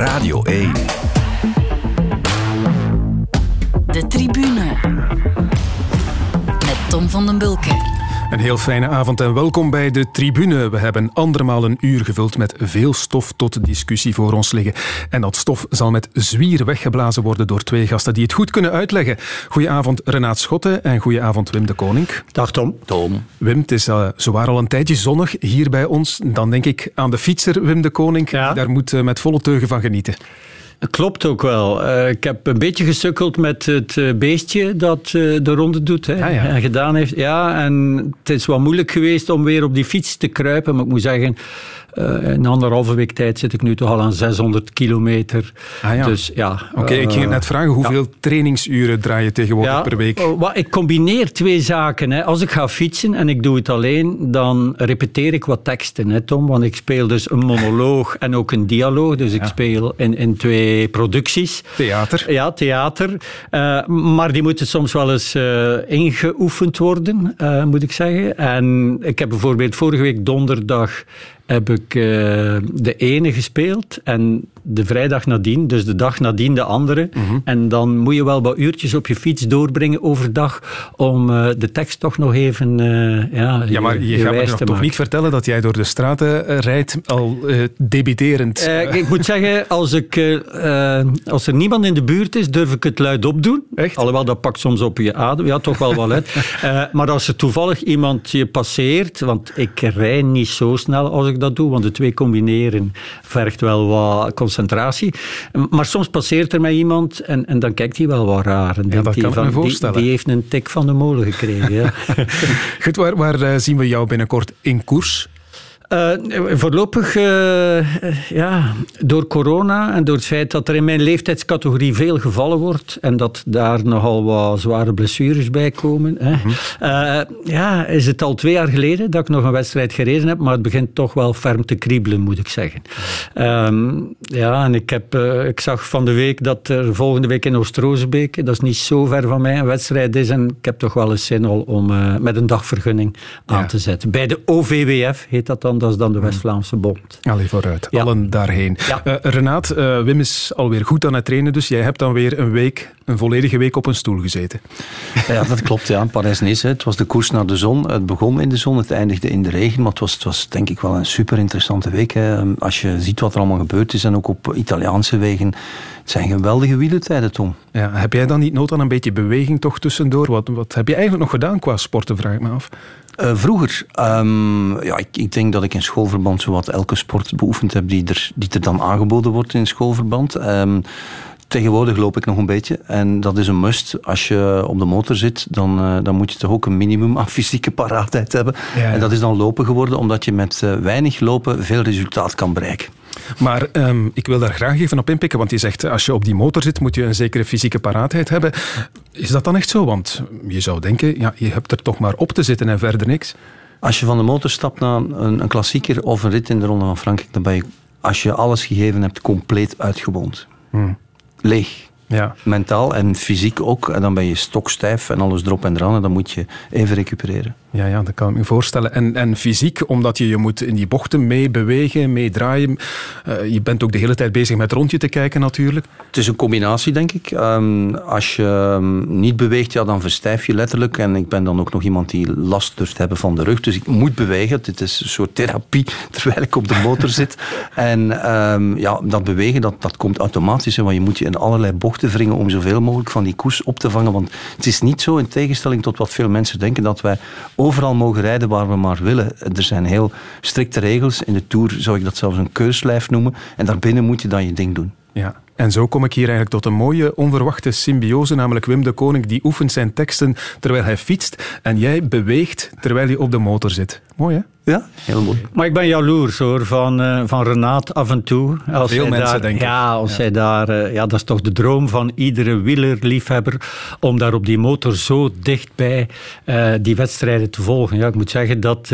Radio 1. De tribune. Met Tom van den Bulke. Een heel fijne avond en welkom bij de tribune. We hebben andermaal een uur gevuld met veel stof tot discussie voor ons liggen. En dat stof zal met zwier weggeblazen worden door twee gasten die het goed kunnen uitleggen. Goedenavond Renaat Schotten en goedenavond Wim de Koning. Dag Tom. Tom. Wim, het is uh, zowaar al een tijdje zonnig hier bij ons. Dan denk ik aan de fietser Wim de Koning. Ja. Daar moet uh, met volle teugen van genieten. Klopt ook wel. Uh, ik heb een beetje gesukkeld met het uh, beestje dat uh, de ronde doet hè, ah, ja. en gedaan heeft. Ja, en het is wat moeilijk geweest om weer op die fiets te kruipen. Maar ik moet zeggen, in anderhalve week tijd zit ik nu toch al aan 600 kilometer. Ah, ja. Dus ja. Oké, okay, ik ging net vragen, hoeveel ja. trainingsuren draai je tegenwoordig ja, per week? Wat, ik combineer twee zaken. Hè. Als ik ga fietsen en ik doe het alleen, dan repeteer ik wat teksten, hè, Tom. Want ik speel dus een monoloog en ook een dialoog. Dus ik speel in, in twee producties. Theater. Ja, theater. Uh, maar die moeten soms wel eens uh, ingeoefend worden, uh, moet ik zeggen. En ik heb bijvoorbeeld vorige week donderdag heb ik uh, de ene gespeeld en de vrijdag nadien, dus de dag nadien de andere. Mhm. En dan moet je wel wat uurtjes op je fiets doorbrengen overdag om uh, de tekst toch nog even uh, ja, ja, maar je, je gaat me toch maken. niet vertellen dat jij door de straten rijdt al debiterend? ik moet zeggen, als, ik, als er niemand in de buurt is, durf ik het luidop doen. Echt? Alhoewel, dat pakt soms op je adem. Ja, toch wel wel uit. maar als er toevallig iemand je passeert, want ik rij niet zo snel als ik dat doe, want de twee combineren vergt wel wat concentratie. Maar soms passeert er mij iemand en, en dan kijkt hij wel wat raar. En ja, dat kan van, me voorstellen. Die, die, heeft een tik van de molen gekregen. Ja. Goed, waar, waar uh, zien we jou binnenkort in koers? Uh, voorlopig, uh, ja, door corona en door het feit dat er in mijn leeftijdscategorie veel gevallen wordt en dat daar nogal wat zware blessures bij komen, hè. Mhm. Uh, ja, is het al twee jaar geleden dat ik nog een wedstrijd gereden heb, maar het begint toch wel ferm te kriebelen, moet ik zeggen. Um, ja, en ik, heb, ik zag van de week dat er volgende week in Oost-Roosbeek, dat is niet zo ver van mij, een wedstrijd is en ik heb toch wel eens zin al om met een dagvergunning aan Ja. te zetten. Bij de OVWF heet dat dan, dat is dan de West-Vlaamse Bond. Allee, vooruit. Ja. Allen daarheen. Ja. Uh, Renaat, uh, Wim is alweer goed aan het trainen, dus jij hebt dan weer een week, een volledige week op een stoel gezeten. Ja, dat klopt. Ja. Parijs-Nice, het was de koers naar de zon. Het begon in de zon, het eindigde in de regen, maar het was, het was denk ik wel een super interessante week. Hè. Als je ziet wat er allemaal gebeurd is en ook op Italiaanse wegen. Het zijn geweldige wielentijden, Tom. Ja, heb jij dan niet nood aan een beetje beweging toch tussendoor? Wat, wat heb je eigenlijk nog gedaan qua sporten, vraag ik me af. Uh, vroeger, um, ja, ik, ik, denk dat ik in schoolverband zowat elke sport beoefend heb die er, die er dan aangeboden wordt in schoolverband. Um, Tegenwoordig loop ik nog een beetje en dat is een must. Als je op de motor zit, dan, uh, dan moet je toch ook een minimum aan fysieke paraatheid hebben. Ja, ja. En dat is dan lopen geworden, omdat je met uh, weinig lopen veel resultaat kan bereiken. Maar um, ik wil daar graag even op inpikken, want je zegt als je op die motor zit moet je een zekere fysieke paraatheid hebben. Is dat dan echt zo? Want je zou denken, ja, je hebt er toch maar op te zitten en verder niks. Als je van de motor stapt naar een, een klassieker of een rit in de Ronde van Frankrijk, dan ben je, als je alles gegeven hebt, compleet uitgewoond. Hmm. Leeg. Ja. Mentaal en fysiek ook. En dan ben je stokstijf en alles erop en eraan. En dan moet je even recupereren. Ja, ja, dat kan ik me voorstellen. En, en fysiek, omdat je je moet in die bochten mee bewegen, mee draaien. Uh, je bent ook de hele tijd bezig met rondje te kijken natuurlijk. Het is een combinatie, denk ik. Um, als je um, niet beweegt, ja, dan verstijf je letterlijk. En ik ben dan ook nog iemand die last durft hebben van de rug. Dus ik moet bewegen. Dit is een soort therapie terwijl ik op de motor zit. En um, ja, dat bewegen, dat, dat komt automatisch. Want je moet je in allerlei bochten wringen om zoveel mogelijk van die koers op te vangen. Want het is niet zo, in tegenstelling tot wat veel mensen denken, dat wij overal mogen rijden waar we maar willen. Er zijn heel strikte regels. In de Tour zou ik dat zelfs een keurslijf noemen. En daarbinnen moet je dan je ding doen. Ja, en zo kom ik hier eigenlijk tot een mooie onverwachte symbiose, namelijk Wim de Koning die oefent zijn teksten terwijl hij fietst en jij beweegt terwijl je op de motor zit. Mooi hè? Ja, heel mooi. Maar ik ben jaloers hoor, van, uh, van Renaat af en toe. Als Veel mensen daar, denken. Ja, als ja. hij daar, uh, ja, dat is toch de droom van iedere wielerliefhebber om daar op die motor zo dichtbij uh, die wedstrijden te volgen. Ja, ik moet zeggen dat,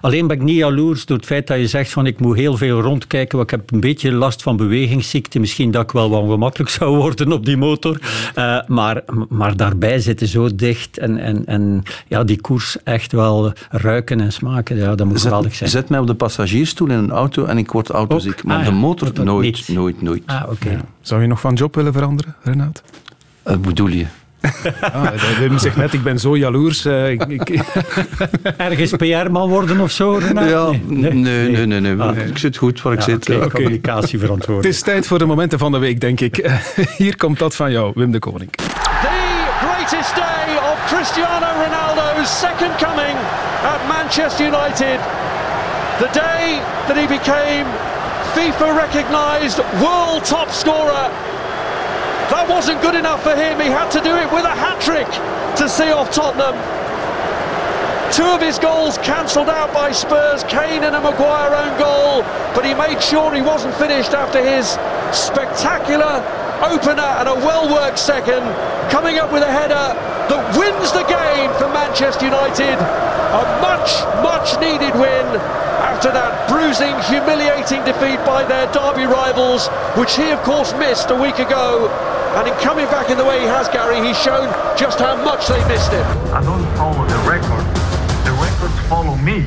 alleen ben ik niet jaloers door het feit dat je zegt van ik moet heel veel rondkijken, want ik heb een beetje last van bewegingsziekte. Misschien dat ik wel wel wat ongemakkelijk zou worden op die motor. Uh, maar, maar daarbij zitten zo dicht en, en, en ja, die koers echt wel ruiken en smaken. Ja, dat moet zet, geweldig zijn. Zet mij op de passagiersstoel in een auto en ik word autoziek. Maar ah, de motor nooit, nooit, nooit. Ah, oké. Zou je nog van job willen veranderen, Renaat? Uh, bedoel je? Ah, Wim zegt net, ik ben zo jaloers. Uh, ik, Ergens PR-man worden of zo, Renaat? Ja, nee, nee, nee. nee, nee. Ah, ik zit goed waar ik zit. Okay, Communicatie verantwoord. Het is tijd voor de momenten van de week, denk ik. Hier komt dat van jou, Wim de Koning. The greatest day Cristiano Ronaldo's second coming at Manchester United. The day that he became FIFA-recognized world top scorer That wasn't good enough for him. He had to do it with a hat trick to see off Tottenham. Two of his goals cancelled out by Spurs, Kane and a Maguire own goal, but he made sure he wasn't finished after his spectacular opener and a well-worked second, coming up with a header that wins the game for Manchester United. A much, much needed win after that bruising, humiliating defeat by their derby rivals, which he of course missed a week ago And in coming back in the way he has, Gary, he's shown just how much they missed him. I don't follow the record. The records follow me.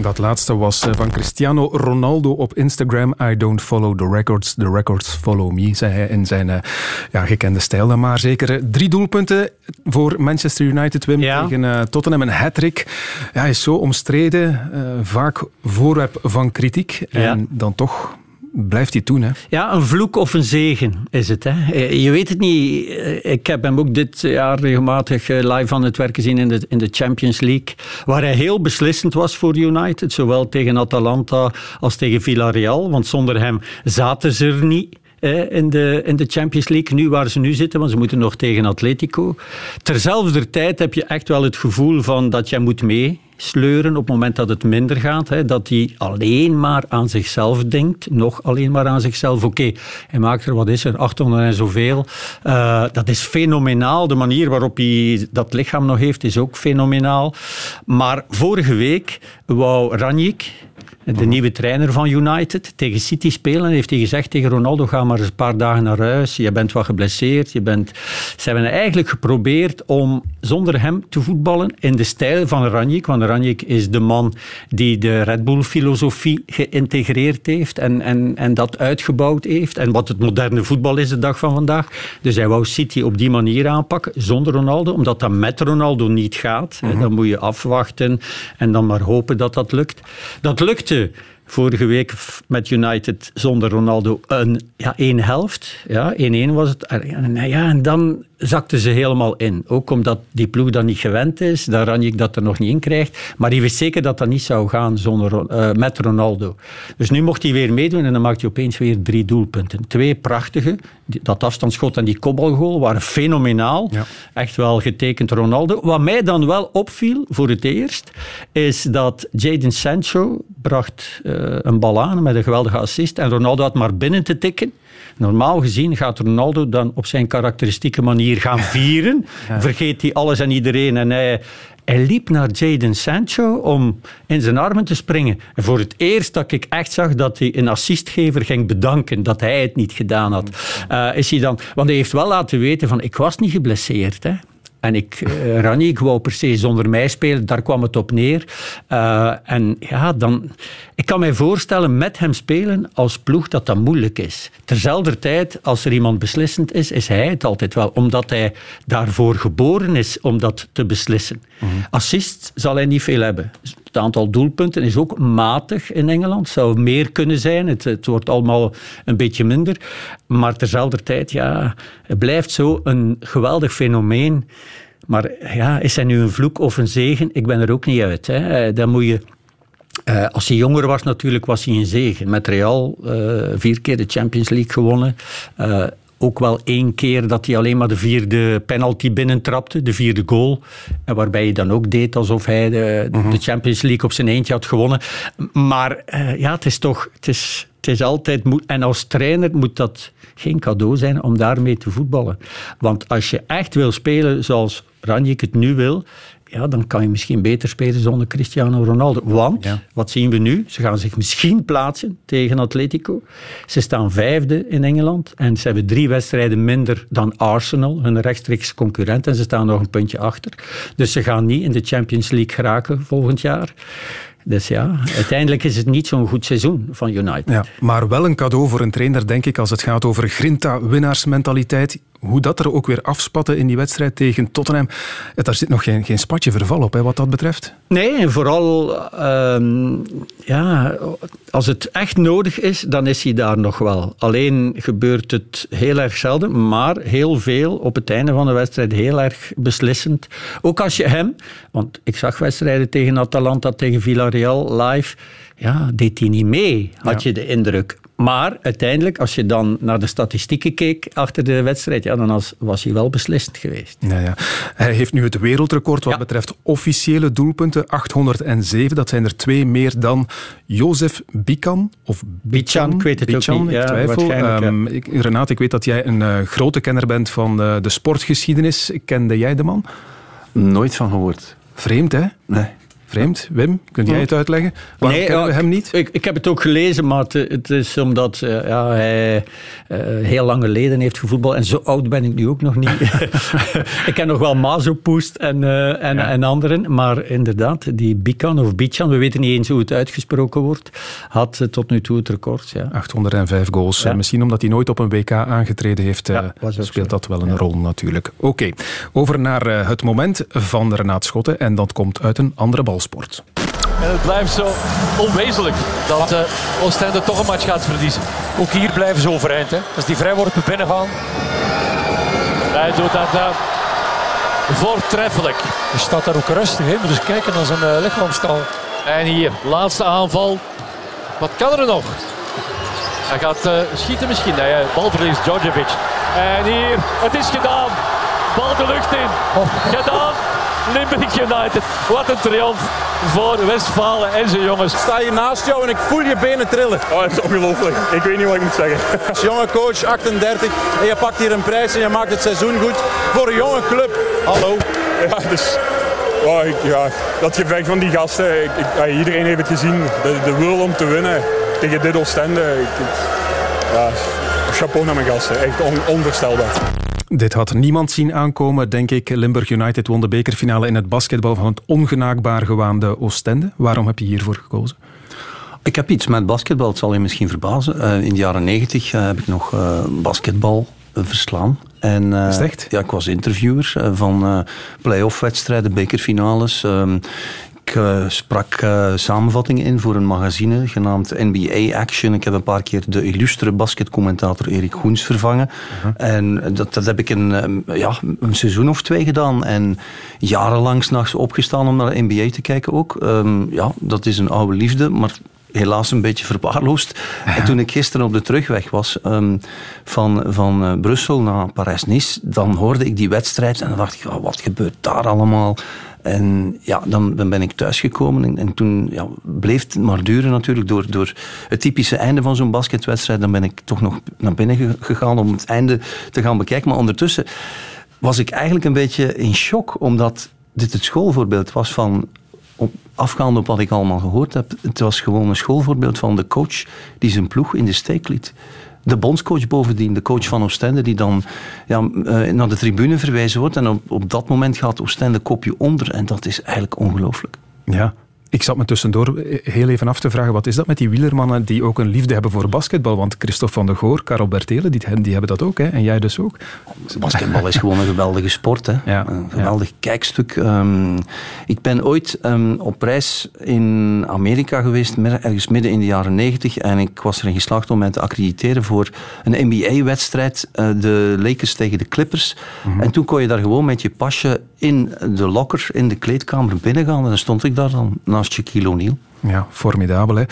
Dat laatste was eh, van Cristiano Ronaldo op Instagram. I don't follow the records, the records follow me, zei hij in zijn eh, ja, gekende stijl. Maar zeker eh, drie doelpunten voor Manchester United, Wim, tegen Tottenham. Een hat-trick. Ja, hij is zo omstreden, vaak voorwerp van kritiek. En dan toch blijft hij doen. Hè? Ja, een vloek of een zegen is het. Hè? Eh, je weet het niet. Eh, ik heb hem ook dit jaar regelmatig eh, live aan het werk gezien in de, in de Champions League, waar hij heel beslissend was voor United, zowel tegen Atalanta als tegen Villarreal, want zonder hem zaten ze er niet in de, in de Champions League, nu waar ze nu zitten, want ze moeten nog tegen Atletico. Terzelfde tijd heb je echt wel het gevoel van dat je moet mee sleuren op het moment dat het minder gaat. Hè, dat hij alleen maar aan zichzelf denkt. Nog alleen maar aan zichzelf. Oké, hij maakt er, wat is er, 800 en zoveel. Uh, dat is fenomenaal. De manier waarop hij dat lichaam nog heeft, is ook fenomenaal. Maar vorige week wou Ranjik, de nieuwe trainer van United, tegen City spelen. Heeft hij gezegd tegen Ronaldo, ga maar eens een paar dagen naar huis. Je bent wat geblesseerd. Je bent... Ze hebben eigenlijk geprobeerd om zonder hem te voetballen in de stijl van Ranjik. Want Ranjik is de man die de Red Bull-filosofie geïntegreerd heeft en, en, en dat uitgebouwd heeft. En wat het moderne voetbal is de dag van vandaag. Dus hij wou City op die manier aanpakken, zonder Ronaldo. Omdat dat met Ronaldo niet gaat. Mhm. Dan moet je afwachten en dan maar hopen dat dat lukt. Dat lukte vorige week met United zonder Ronaldo een, ja, één helft. Ja, 1-1 was het. En, ja, en dan zakten ze helemaal in. Ook omdat die ploeg dan niet gewend is, dat Ranjik dat er nog niet in krijgt. Maar die wist zeker dat dat niet zou gaan zonder, uh, met Ronaldo. Dus nu mocht hij weer meedoen en dan maakt hij opeens weer drie doelpunten. Twee prachtige. Dat afstandsschot en die kopbalgoal waren fenomenaal. Echt wel getekend Ronaldo. Wat mij dan wel opviel, voor het eerst, is dat Jadon Sancho bracht uh, een bal aan met een geweldige assist en Ronaldo had maar binnen te tikken. Normaal gezien gaat Ronaldo dan op zijn karakteristieke manier gaan vieren. Vergeet hij alles en iedereen en hij, hij liep naar Jadon Sancho om in zijn armen te springen. En voor het eerst dat ik echt zag dat hij een assistgever ging bedanken dat hij het niet gedaan had. Uh, is hij dan, want hij heeft wel laten weten van ik was niet geblesseerd. Hè. En ik, uh, wou per se zonder mij spelen, daar kwam het op neer. Uh, en ja, dan, ik kan mij voorstellen met hem spelen als ploeg dat dat moeilijk is. Terzelfde tijd, als er iemand beslissend is, is hij het altijd wel, omdat hij daarvoor geboren is om dat te beslissen. Mm Assist zal hij niet veel hebben. Het aantal doelpunten is ook matig in Engeland, zou meer kunnen zijn. Het, het wordt allemaal een beetje minder. Maar terzelfde tijd, ja, het blijft zo een geweldig fenomeen. Maar ja, is hij nu een vloek of een zegen? Ik ben er ook niet uit. Hè. Eh, dan moet je uh, als hij jonger was, natuurlijk was hij een zegen. Met Real uh, vier keer de Champions League gewonnen. Ook wel één keer dat hij alleen maar de vierde penalty binnentrapte, de vierde goal. En waarbij hij dan ook deed alsof hij de, de mhm. Champions League op zijn eentje had gewonnen. Maar ja, het is toch... Het is, het is altijd... En als trainer moet dat geen cadeau zijn om daarmee te voetballen. Want als je echt wil spelen zoals Ranjik het nu wil, ja, dan kan je misschien beter spelen zonder Cristiano Ronaldo. Want, wat zien we nu? Ze gaan zich misschien plaatsen tegen Atletico. Ze staan vijfde in Engeland en ze hebben drie wedstrijden minder dan Arsenal, hun rechtstreeks concurrent, en ze staan nog een puntje achter. Dus ze gaan niet in de Champions League geraken volgend jaar. Dus ja, uiteindelijk is het niet zo'n goed seizoen van United. Ja, maar wel een cadeau voor een trainer, denk ik, als het gaat over grinta-winnaarsmentaliteit. Hoe dat er ook weer afspatte in die wedstrijd tegen Tottenham. Daar zit nog geen, geen spatje verval op, hè, wat dat betreft. Nee, en vooral ehm, ja, als het echt nodig is, dan is hij daar nog wel. Alleen gebeurt het heel erg zelden, maar heel veel op het einde van de wedstrijd heel erg beslissend. Ook als je hem, want ik zag wedstrijden tegen Atalanta, tegen Villarreal live, ja, deed hij niet mee, had je de indruk. Maar uiteindelijk, als je dan naar de statistieken keek achter de wedstrijd, ja, dan was hij wel beslissend geweest. Ja, ja. Hij heeft nu het wereldrecord wat betreft officiële doelpunten, 807. Dat zijn er twee meer dan Jozef Bican. Of Bichan, ik weet het Bichan, ook niet. Ik twijfel. Um, ik, Renate, ik weet dat jij een uh, grote kenner bent van uh, de sportgeschiedenis. Kende jij de man? Nooit van gehoord. Vreemd, hè? Nee. Vreemd. Wim, kun jij het uitleggen? Waarom nee, we hem niet? Ik, ik heb het ook gelezen, maar het, het is omdat uh, ja, hij uh, heel lang geleden heeft gevoetbald. En zo oud ben ik nu ook nog niet. ik ken nog wel Mazopoest en, uh, en, ja. en anderen. Maar inderdaad, die Bican of Bichan, we weten niet eens hoe het uitgesproken wordt, had tot nu toe het record. Ja. 805 goals. Ja. Misschien omdat hij nooit op een WK aangetreden heeft, speelt zo. dat wel een rol natuurlijk. Oké, okay. over naar het moment van Renaat Schotten. En dat komt uit een andere bal. En het blijft zo onwezenlijk dat uh, Oostende toch een match gaat verliezen. Ook hier blijven ze overeind. Hè. Als die vrijworpen binnengaan. Hij doet dat uh, voortreffelijk. Hij staat daar ook rustig. Moet eens kijken naar zijn uh, lichaamstaal. En hier, laatste aanval. Wat kan er nog? Hij gaat uh, schieten misschien. Nee, balverlies Djordjevic. En hier, het is gedaan. Bal de lucht in. Oh. Gedaan. Limburg United. Wat een triomf voor Westfalen en zijn jongens. Ik sta hier naast jou en ik voel je benen trillen. Oh, het is ongelooflijk. Ik weet niet wat ik moet zeggen. Als jonge coach, 38, en je pakt hier een prijs en je maakt het seizoen goed voor een jonge club. Hallo. Ja, dus... Oh, ik, ja, dat gevecht van die gasten, ik, ik, iedereen heeft het gezien. De, de wil om te winnen tegen dit Oostende. Ja, chapeau naar mijn gasten, echt on, onvoorstelbaar. Dit had niemand zien aankomen, denk ik. Limburg United won de bekerfinale in het basketbal van het ongenaakbaar gewaande Oostende. Waarom heb je hiervoor gekozen? Ik heb iets met basketbal, het zal je misschien verbazen. Uh, in de jaren negentig uh, heb ik nog uh, basketbal verslaan. En, uh? Ja, ik was interviewer van uh, play-off wedstrijden, bekerfinales. Um, ik uh, sprak uh, samenvattingen in voor een magazine genaamd NBA Action. Ik heb een paar keer de illustre basketcommentator Erik Goens vervangen. Uh -huh. En dat, dat heb ik een, um, ja, een seizoen of twee gedaan. En jarenlang s'nachts opgestaan om naar de NBA te kijken ook. Um, ja, dat is een oude liefde, maar helaas een beetje verwaarloosd. Ja. En toen ik gisteren op de terugweg was um, van, van uh, Brussel naar Parijs-Nice, dan hoorde ik die wedstrijd en dan dacht ik, oh, wat gebeurt daar allemaal? En ja, dan, dan ben ik thuisgekomen en, en toen ja, bleef het maar duren natuurlijk door, door het typische einde van zo'n basketwedstrijd. Dan ben ik toch nog naar binnen gegaan om het einde te gaan bekijken. Maar ondertussen was ik eigenlijk een beetje in shock, omdat dit het schoolvoorbeeld was van afgaande op wat ik allemaal gehoord heb. Het was gewoon een schoolvoorbeeld van de coach die zijn ploeg in de steek liet. De bondscoach bovendien, de coach van Oostende, die dan ja, naar de tribune verwijzen wordt. En op, op dat moment gaat Oostende kopje onder. En dat is eigenlijk ongelooflijk. Ja, ik zat me tussendoor heel even af te vragen, wat is dat met die wielermannen die ook een liefde hebben voor basketbal? Want Christophe van der Goor, Karel Bertelen, die, die hebben dat ook. Hè? En jij dus ook. Basketbal is gewoon een geweldige sport. Hè? Ja, een geweldig ja. kijkstuk. Um, ik ben ooit um, op reis in Amerika geweest, ergens midden in de jaren negentig. En ik was erin geslaagd om mij te accrediteren voor een NBA-wedstrijd. Uh, de Lakers tegen de Clippers. Mm -hmm. En toen kon je daar gewoon met je pasje in de locker, in de kleedkamer binnengaan. En dan stond ik daar dan naast Shaquille O'Neal. Ja, formidabel. Hè?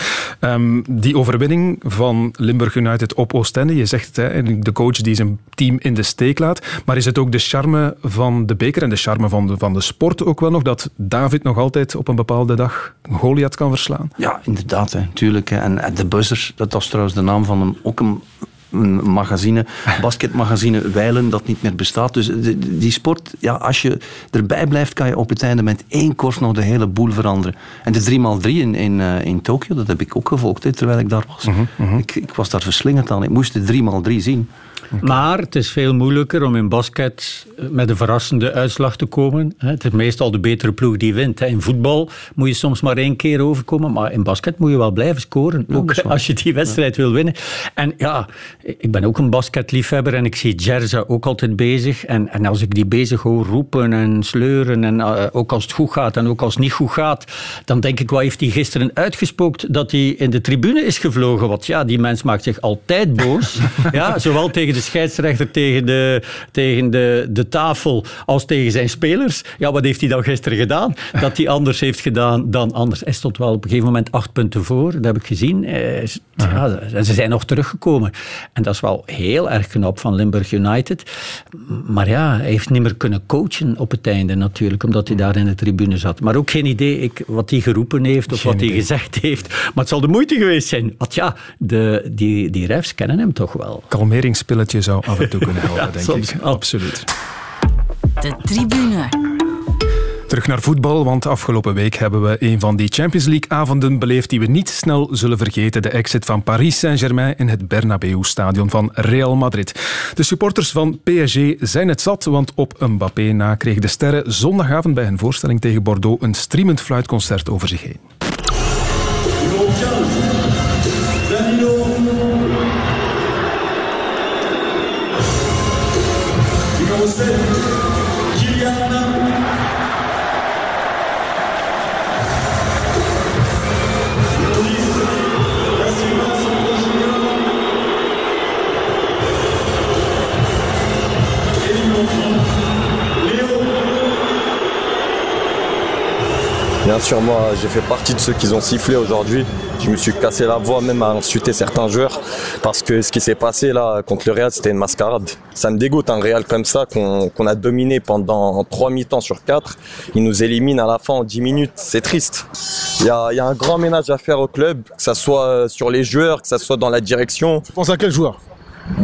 Um, die overwinning van Limburg United op Oostende, je zegt hè, de coach die zijn team in de steek laat, maar is het ook de charme van de beker en de charme van de, van de sport ook wel nog, dat David nog altijd op een bepaalde dag Goliath kan verslaan? Ja, inderdaad, hè, natuurlijk. Hè. En de buzzer, dat was trouwens de naam van hem, ook een een magazine, basketmagazine Weilen, dat niet meer bestaat. Dus die sport, ja, als je erbij blijft, kan je op het einde met één korf nog de hele boel veranderen. En de 3x3 in, in, uh, in Tokio, dat heb ik ook gevolgd hè, terwijl ik daar was. Mhm, mhm. ik, ik was daar verslingerd aan. Ik moest de 3x3 zien. Maar het is veel moeilijker om in basket met een verrassende uitslag te komen. Het is meestal de betere ploeg die wint. In voetbal moet je soms maar één keer overkomen, maar in basket moet je wel blijven scoren. Ook als je die wedstrijd wil winnen. En ja, ik ben ook een basketliefhebber en ik zie Jerza ook altijd bezig. En, en als ik die bezig hoor roepen en sleuren, en uh, ook als het goed gaat en ook als het niet goed gaat, dan denk ik, wat heeft hij gisteren uitgespookt dat hij in de tribune is gevlogen? Want ja, die mens maakt zich altijd boos. ja, zowel tegen de scheidsrechter, tegen de, tegen de, de tafel als tegen zijn spelers. Ja, wat heeft hij dan gisteren gedaan? Dat hij anders heeft gedaan dan anders. Hij stond wel op een gegeven moment acht punten voor, dat heb ik gezien. Eh, ja, ze zijn nog teruggekomen. En dat is wel heel erg knap van Limburg United. Maar ja, hij heeft niet meer kunnen coachen op het einde natuurlijk, omdat hij daar in de tribune zat. Maar ook geen idee ik, wat hij geroepen heeft of wat hij gezegd heeft. Maar het zal de moeite geweest zijn. Want ja, de, die, die refs kennen hem toch wel. Zou af en toe kunnen helpen, denk ik. Absoluut. De tribune. Terug naar voetbal, want afgelopen week hebben we een van die Champions League-avonden beleefd die we niet snel zullen vergeten. De exit van Paris Saint-Germain in het Bernabeu-stadion van Real Madrid. De supporters van PSG zijn het zat, want op Mbappé na kreeg de sterren zondagavond bij hun voorstelling tegen Bordeaux een streamend fluitconcert over zich heen. Bien sûr, moi, j'ai fait partie de ceux qui ont sifflé aujourd'hui. Je me suis cassé la voix même à insulter certains joueurs parce que ce qui s'est passé là contre le Real, c'était une mascarade. Ça me dégoûte un Real comme ça qu'on a dominé pendant trois mi-temps sur quatre. Il nous élimine à la fin en 10 minutes. C'est triste. Il y a, y a, un grand ménage à faire au club, que ce soit sur les joueurs, que ce soit dans la direction. Tu penses à quel joueur?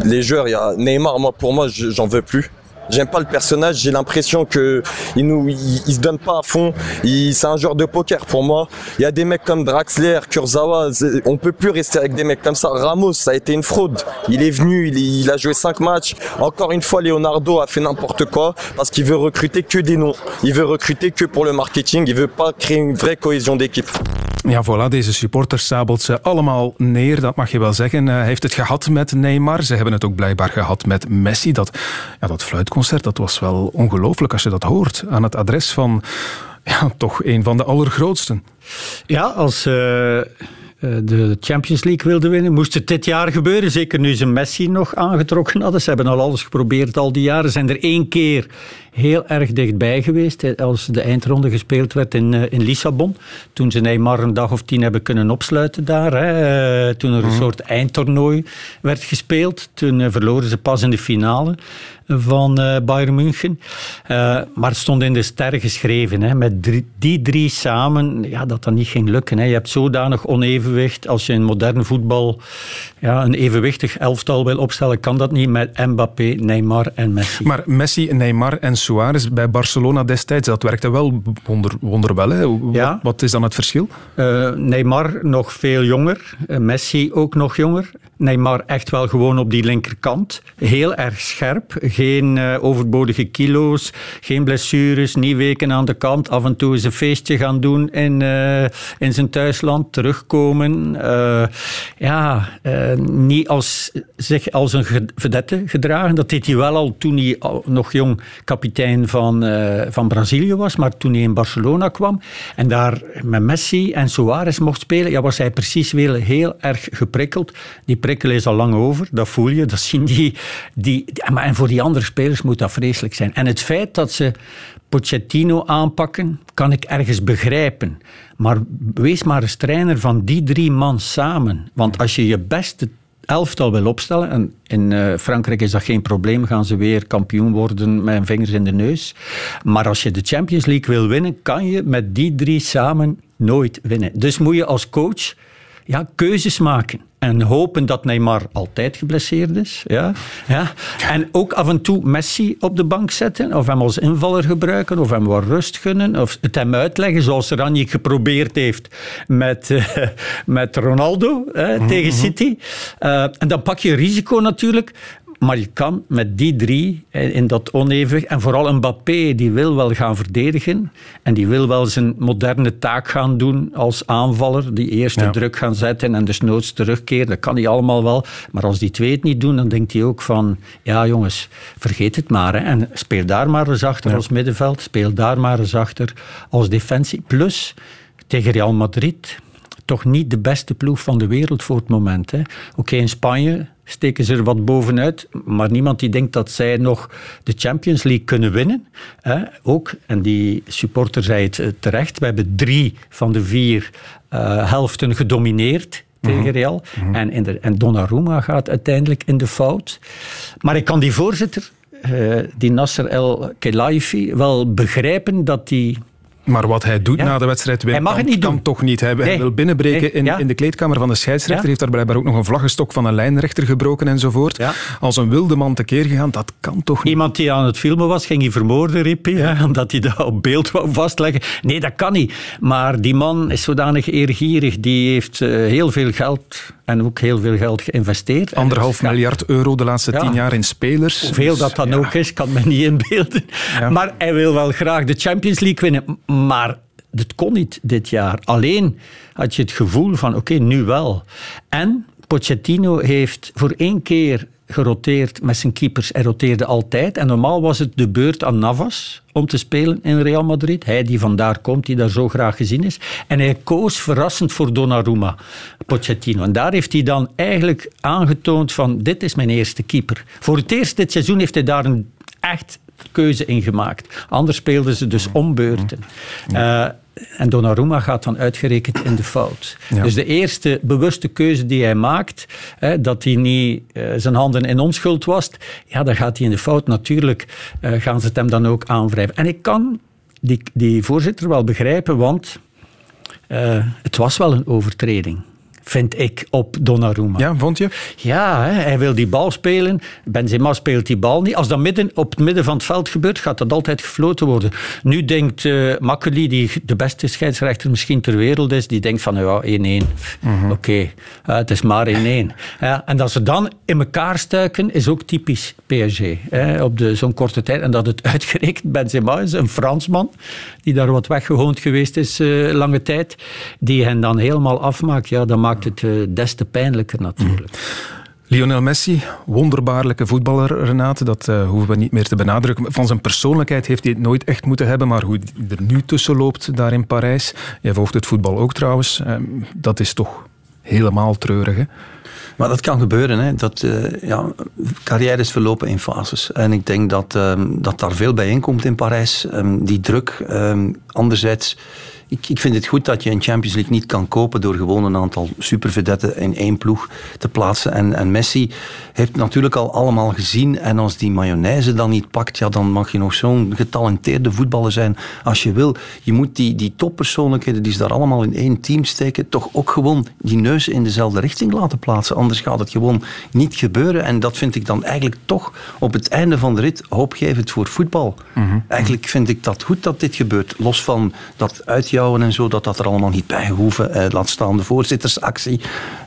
Les joueurs, il y a Neymar, moi pour moi, j'en veux plus. J'aime pas le personnage. J'ai l'impression que il nous, il, se donne pas à fond. C'est un joueur de poker pour moi. Il y a des mecs comme Draxler, Kurzawa. On peut plus rester avec des mecs comme ça. Ramos, ça a été une fraude. Il est venu, il, il a joué cinq matchs. Encore une fois, Leonardo a fait n'importe quoi parce qu'il veut recruter que des noms. Il veut recruter que pour le marketing. Il veut pas créer une vraie cohésion d'équipe. Ja, voilà, deze supporters sabelt ze allemaal neer, dat mag je wel zeggen. Hij heeft het gehad met Neymar. Ze hebben het ook blijkbaar gehad met Messi. Dat, ja, dat fluitconcert, dat was wel ongelooflijk als je dat hoort. Aan het adres van ja, toch een van de allergrootsten. Ja, als... Uh de Champions League wilden winnen. Moest het dit jaar gebeuren, zeker nu ze Messi nog aangetrokken hadden. Ze hebben al alles geprobeerd al die jaren. Zijn er één keer heel erg dichtbij geweest als de eindronde gespeeld werd in, eh, in Lissabon. Toen ze Neymar een dag of tien hebben kunnen opsluiten daar. Hè. Eh, toen er een mhm. soort eindtoernooi werd gespeeld. Toen eh, verloren ze pas in de finale van Bayern München. maar het stond in de sterren geschreven. Hè, met die drie samen, ja, dat dat niet ging lukken. Hè. Je hebt zodanig onevenwicht. Als je in modern voetbal ja, een evenwichtig elftal wil opstellen, kan dat niet met Mbappé, Neymar en Messi. Maar Messi, Neymar en Suarez bij Barcelona destijds, dat werkte wel wonder, wonderwel. Hè? Wat, wat, is dan het verschil? Uh, Neymar nog veel jonger, uh, Messi ook nog jonger. Neymar echt wel gewoon op die linkerkant. Heel erg scherp. Geen uh, overbodige kilo's, geen blessures, niet weken aan de kant. Af en toe eens een feestje gaan doen in, in zijn thuisland, terugkomen. ja, niet als, zich als een vedette gedragen. Dat deed hij wel al toen hij nog jong kapitein van, van Brazilië was, maar toen hij in Barcelona kwam en daar met Messi en Suarez mocht spelen, ja, was hij precies weer heel erg geprikkeld. Die prikkel is al lang over, dat voel je, dat zien die. die en voor die andere spelers moet dat vreselijk zijn. En het feit dat ze Pochettino aanpakken, kan ik ergens begrijpen. Maar wees maar eens trainer van die drie man samen. Want als je je beste elftal wil opstellen. En in uh, Frankrijk is dat geen probleem, gaan ze weer kampioen worden met vingers in de neus. Maar als je de Champions League wil winnen, kan je met die drie samen nooit winnen. Dus moet je als coach ja, keuzes maken. En hopen dat Neymar altijd geblesseerd is. Ja. Ja. En ook af en toe Messi op de bank zetten. Of hem als invaller gebruiken. Of hem wat rust gunnen. Of het hem uitleggen zoals Ranjik geprobeerd heeft met, uh, met Ronaldo uh, tegen City. Uh, en dan pak je risico natuurlijk. Maar je kan met die drie in dat onevenwicht, en vooral Mbappé, die wil wel gaan verdedigen en die wil wel zijn moderne taak gaan doen als aanvaller, die eerste druk gaan zetten en desnoods terugkeren, dat kan hij allemaal wel. Maar als die twee het niet doen, dan denkt hij ook van, ja jongens, vergeet het maar. Hè. En speel daar maar eens achter als middenveld, speel daar maar eens achter als defensie. Plus, tegen Real Madrid toch niet de beste ploeg van de wereld voor het moment. Oké, okay, in Spanje steken ze er wat bovenuit, maar niemand die denkt dat zij nog de Champions League kunnen winnen. Hè? Ook, en die supporter zei het eh, terecht, we hebben drie van de vier uh, helften gedomineerd tegen mhm. Real. Mm -hmm. en, in de, en Donnarumma gaat uiteindelijk in de fout. Maar ik kan die voorzitter, uh, die Nasser El Khelaifi, wel begrijpen dat die maar wat hij doet na de wedstrijd hij mag kan, het niet kan doen. toch niet. Hij, nee. hij wil binnenbreken nee. in, ja. in de kleedkamer van de scheidsrechter. Ja. heeft daar blijkbaar ook nog een vlaggenstok van een lijnrechter gebroken enzovoort. Als een wilde man tekeer gegaan, dat kan toch niet. Iemand die aan het filmen was, ging hij vermoorden, riep hij, omdat hij dat op beeld wou vastleggen. Nee, dat kan niet. Maar die man is zodanig eergierig, die heeft uh, heel veel geld en ook heel veel geld geïnvesteerd. Anderhalf en, miljard euro de laatste ja. tien jaar in spelers. Hoeveel dat dan ja. ook is, kan men niet inbeelden. Maar hij wil wel graag de Champions League winnen. Maar dat kon niet dit jaar. Alleen had je het gevoel van, oké, okay, nu wel. En Pochettino heeft voor één keer geroteerd met zijn keepers. Hij roteerde altijd. En normaal was het de beurt aan Navas om te spelen in Real Madrid. Hij die vandaar komt, die daar zo graag gezien is. En hij koos verrassend voor Donnarumma, Pochettino. En daar heeft hij dan eigenlijk aangetoond van, dit is mijn eerste keeper. Voor het eerst dit seizoen heeft hij daar een echt keuze in gemaakt. Anders speelden ze dus ombeurten. Uh, en Donnarumma gaat dan uitgerekend in de fout. Ja. Dus de eerste bewuste keuze die hij maakt, hè, dat hij niet uh, zijn handen in onschuld wast, ja, dan gaat hij in de fout. Natuurlijk uh, gaan ze het hem dan ook aanwrijven. En ik kan die, die voorzitter wel begrijpen, want uh, het was wel een overtreding vind ik, op Donnarumma. Ja, vond je? Ja, hè, hij wil die bal spelen. Benzema speelt die bal niet. Als dat midden, op het midden van het veld gebeurt, gaat dat altijd gefloten worden. Nu denkt uh, Makkeli, die de beste scheidsrechter misschien ter wereld is, die denkt van, ja, 1-1. Mm -hmm. Oké, okay, uh, het is maar 1-1. Ja, en dat ze dan in elkaar stuiken, is ook typisch PSG. Hè, op zo'n korte tijd. En dat het uitgerekend Benzema is, een Fransman, die daar wat weggehoond geweest is uh, lange tijd, die hen dan helemaal afmaakt. Ja, dan maakt het uh, des te pijnlijker natuurlijk. Mm. Lionel Messi, wonderbaarlijke voetballer, Renate. Dat uh, hoeven we niet meer te benadrukken. Van zijn persoonlijkheid heeft hij het nooit echt moeten hebben. Maar hoe hij er nu tussen loopt, daar in Parijs. Jij volgt het voetbal ook trouwens. Uh, dat is toch helemaal treurig, hè? Maar dat kan gebeuren. Hè. Dat, uh, ja, carrières verlopen in fases. En ik denk dat, um, dat daar veel bij inkomt in Parijs. Um, die druk. Um, anderzijds... Ik, ik, vind het goed dat je een Champions League niet kan kopen door gewoon een aantal supervedetten in één ploeg te plaatsen. En, en Messi heeft natuurlijk al allemaal gezien. En als die mayonaise dan niet pakt, ja, dan mag je nog zo'n getalenteerde voetballer zijn als je wil. Je moet die, die toppersoonlijkheden die ze daar allemaal in één team steken, toch ook gewoon die neus in dezelfde richting laten plaatsen. Anders gaat het gewoon niet gebeuren. En dat vind ik dan eigenlijk toch op het einde van de rit hoopgevend voor voetbal. Mm-hmm. Eigenlijk vind ik dat goed dat dit gebeurt. Los van dat en zo, dat dat er allemaal niet bij hoeven. Eh, laat staan de voorzittersactie.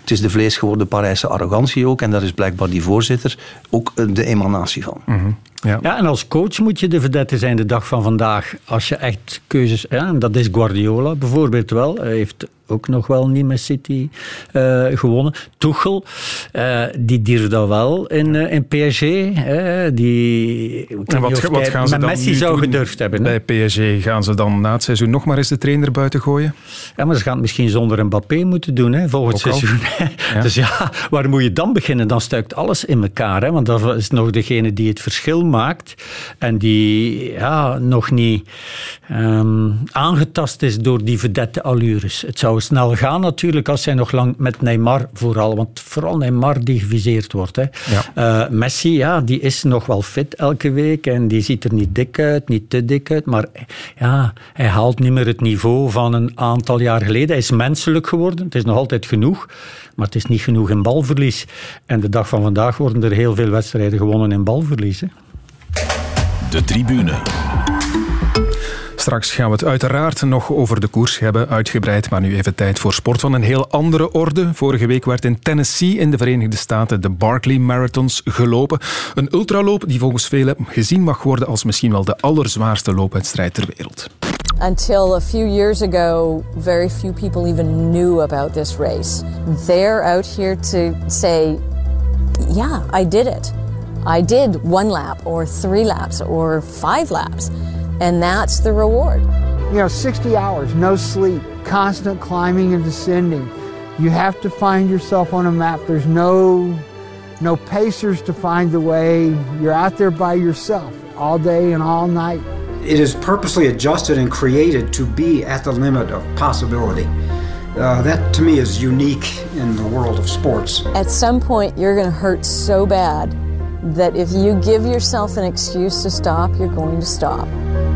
Het is de vlees geworden Parijse arrogantie ook. En daar is blijkbaar die voorzitter ook de emanatie van. Mm-hmm. Ja. ja, en als coach moet je de vedette zijn de dag van vandaag. Als je echt keuzes... Ja, en dat is Guardiola bijvoorbeeld wel. Hij heeft ook nog wel niet met City uh, gewonnen. Tuchel, uh, die durft dat wel in, uh, in PSG. die, en wat, wat gaan ze met dan Messi nu zou doen gedurfd hebben. Bij PSG gaan ze dan na het seizoen nog maar eens de trainer buiten gooien? Ja, maar ze gaan het misschien zonder Mbappé moeten doen, hè, volgend ook Dus ja, waar moet je dan beginnen? Dan stuikt alles in elkaar. Hè? Want dat is nog degene die het verschil maakt en die ja, nog niet ehm, aangetast is door die vedette allures. Het zou snel gaan natuurlijk als hij nog lang met Neymar vooral, want vooral Neymar die geviseerd wordt. Hè. Uh, Messi, ja, die is nog wel fit elke week en die ziet er niet dik uit, niet te dik uit, maar ja, hij haalt niet meer het niveau van een aantal jaar geleden. Hij is menselijk geworden, het is nog altijd genoeg, maar het is niet genoeg in balverlies. En de dag van vandaag worden er heel veel wedstrijden gewonnen in balverlies. Hè. De tribune. Straks gaan we het uiteraard nog over de koers hebben, uitgebreid. Maar nu even tijd voor sport van een heel andere orde. Vorige week werd in Tennessee in de Verenigde Staten de Barkley Marathons gelopen. Een ultraloop die volgens velen gezien mag worden als misschien wel de allerzwaarste loopwedstrijd ter wereld. Until a few years ago, very few people even knew about this race. They're out here to say, yeah, I did it. I did one lap or three laps or five laps. And that's the reward. You know, 60 hours, no sleep, constant climbing and descending. You have to find yourself on a map. There's no no pacers to find the way. You're out there by yourself all day and all night. It is purposely adjusted and created to be at the limit of possibility. Uh, that to me is unique in the world of sports. At some point, you're going to hurt so bad that if you give yourself an excuse to stop, you're going to stop.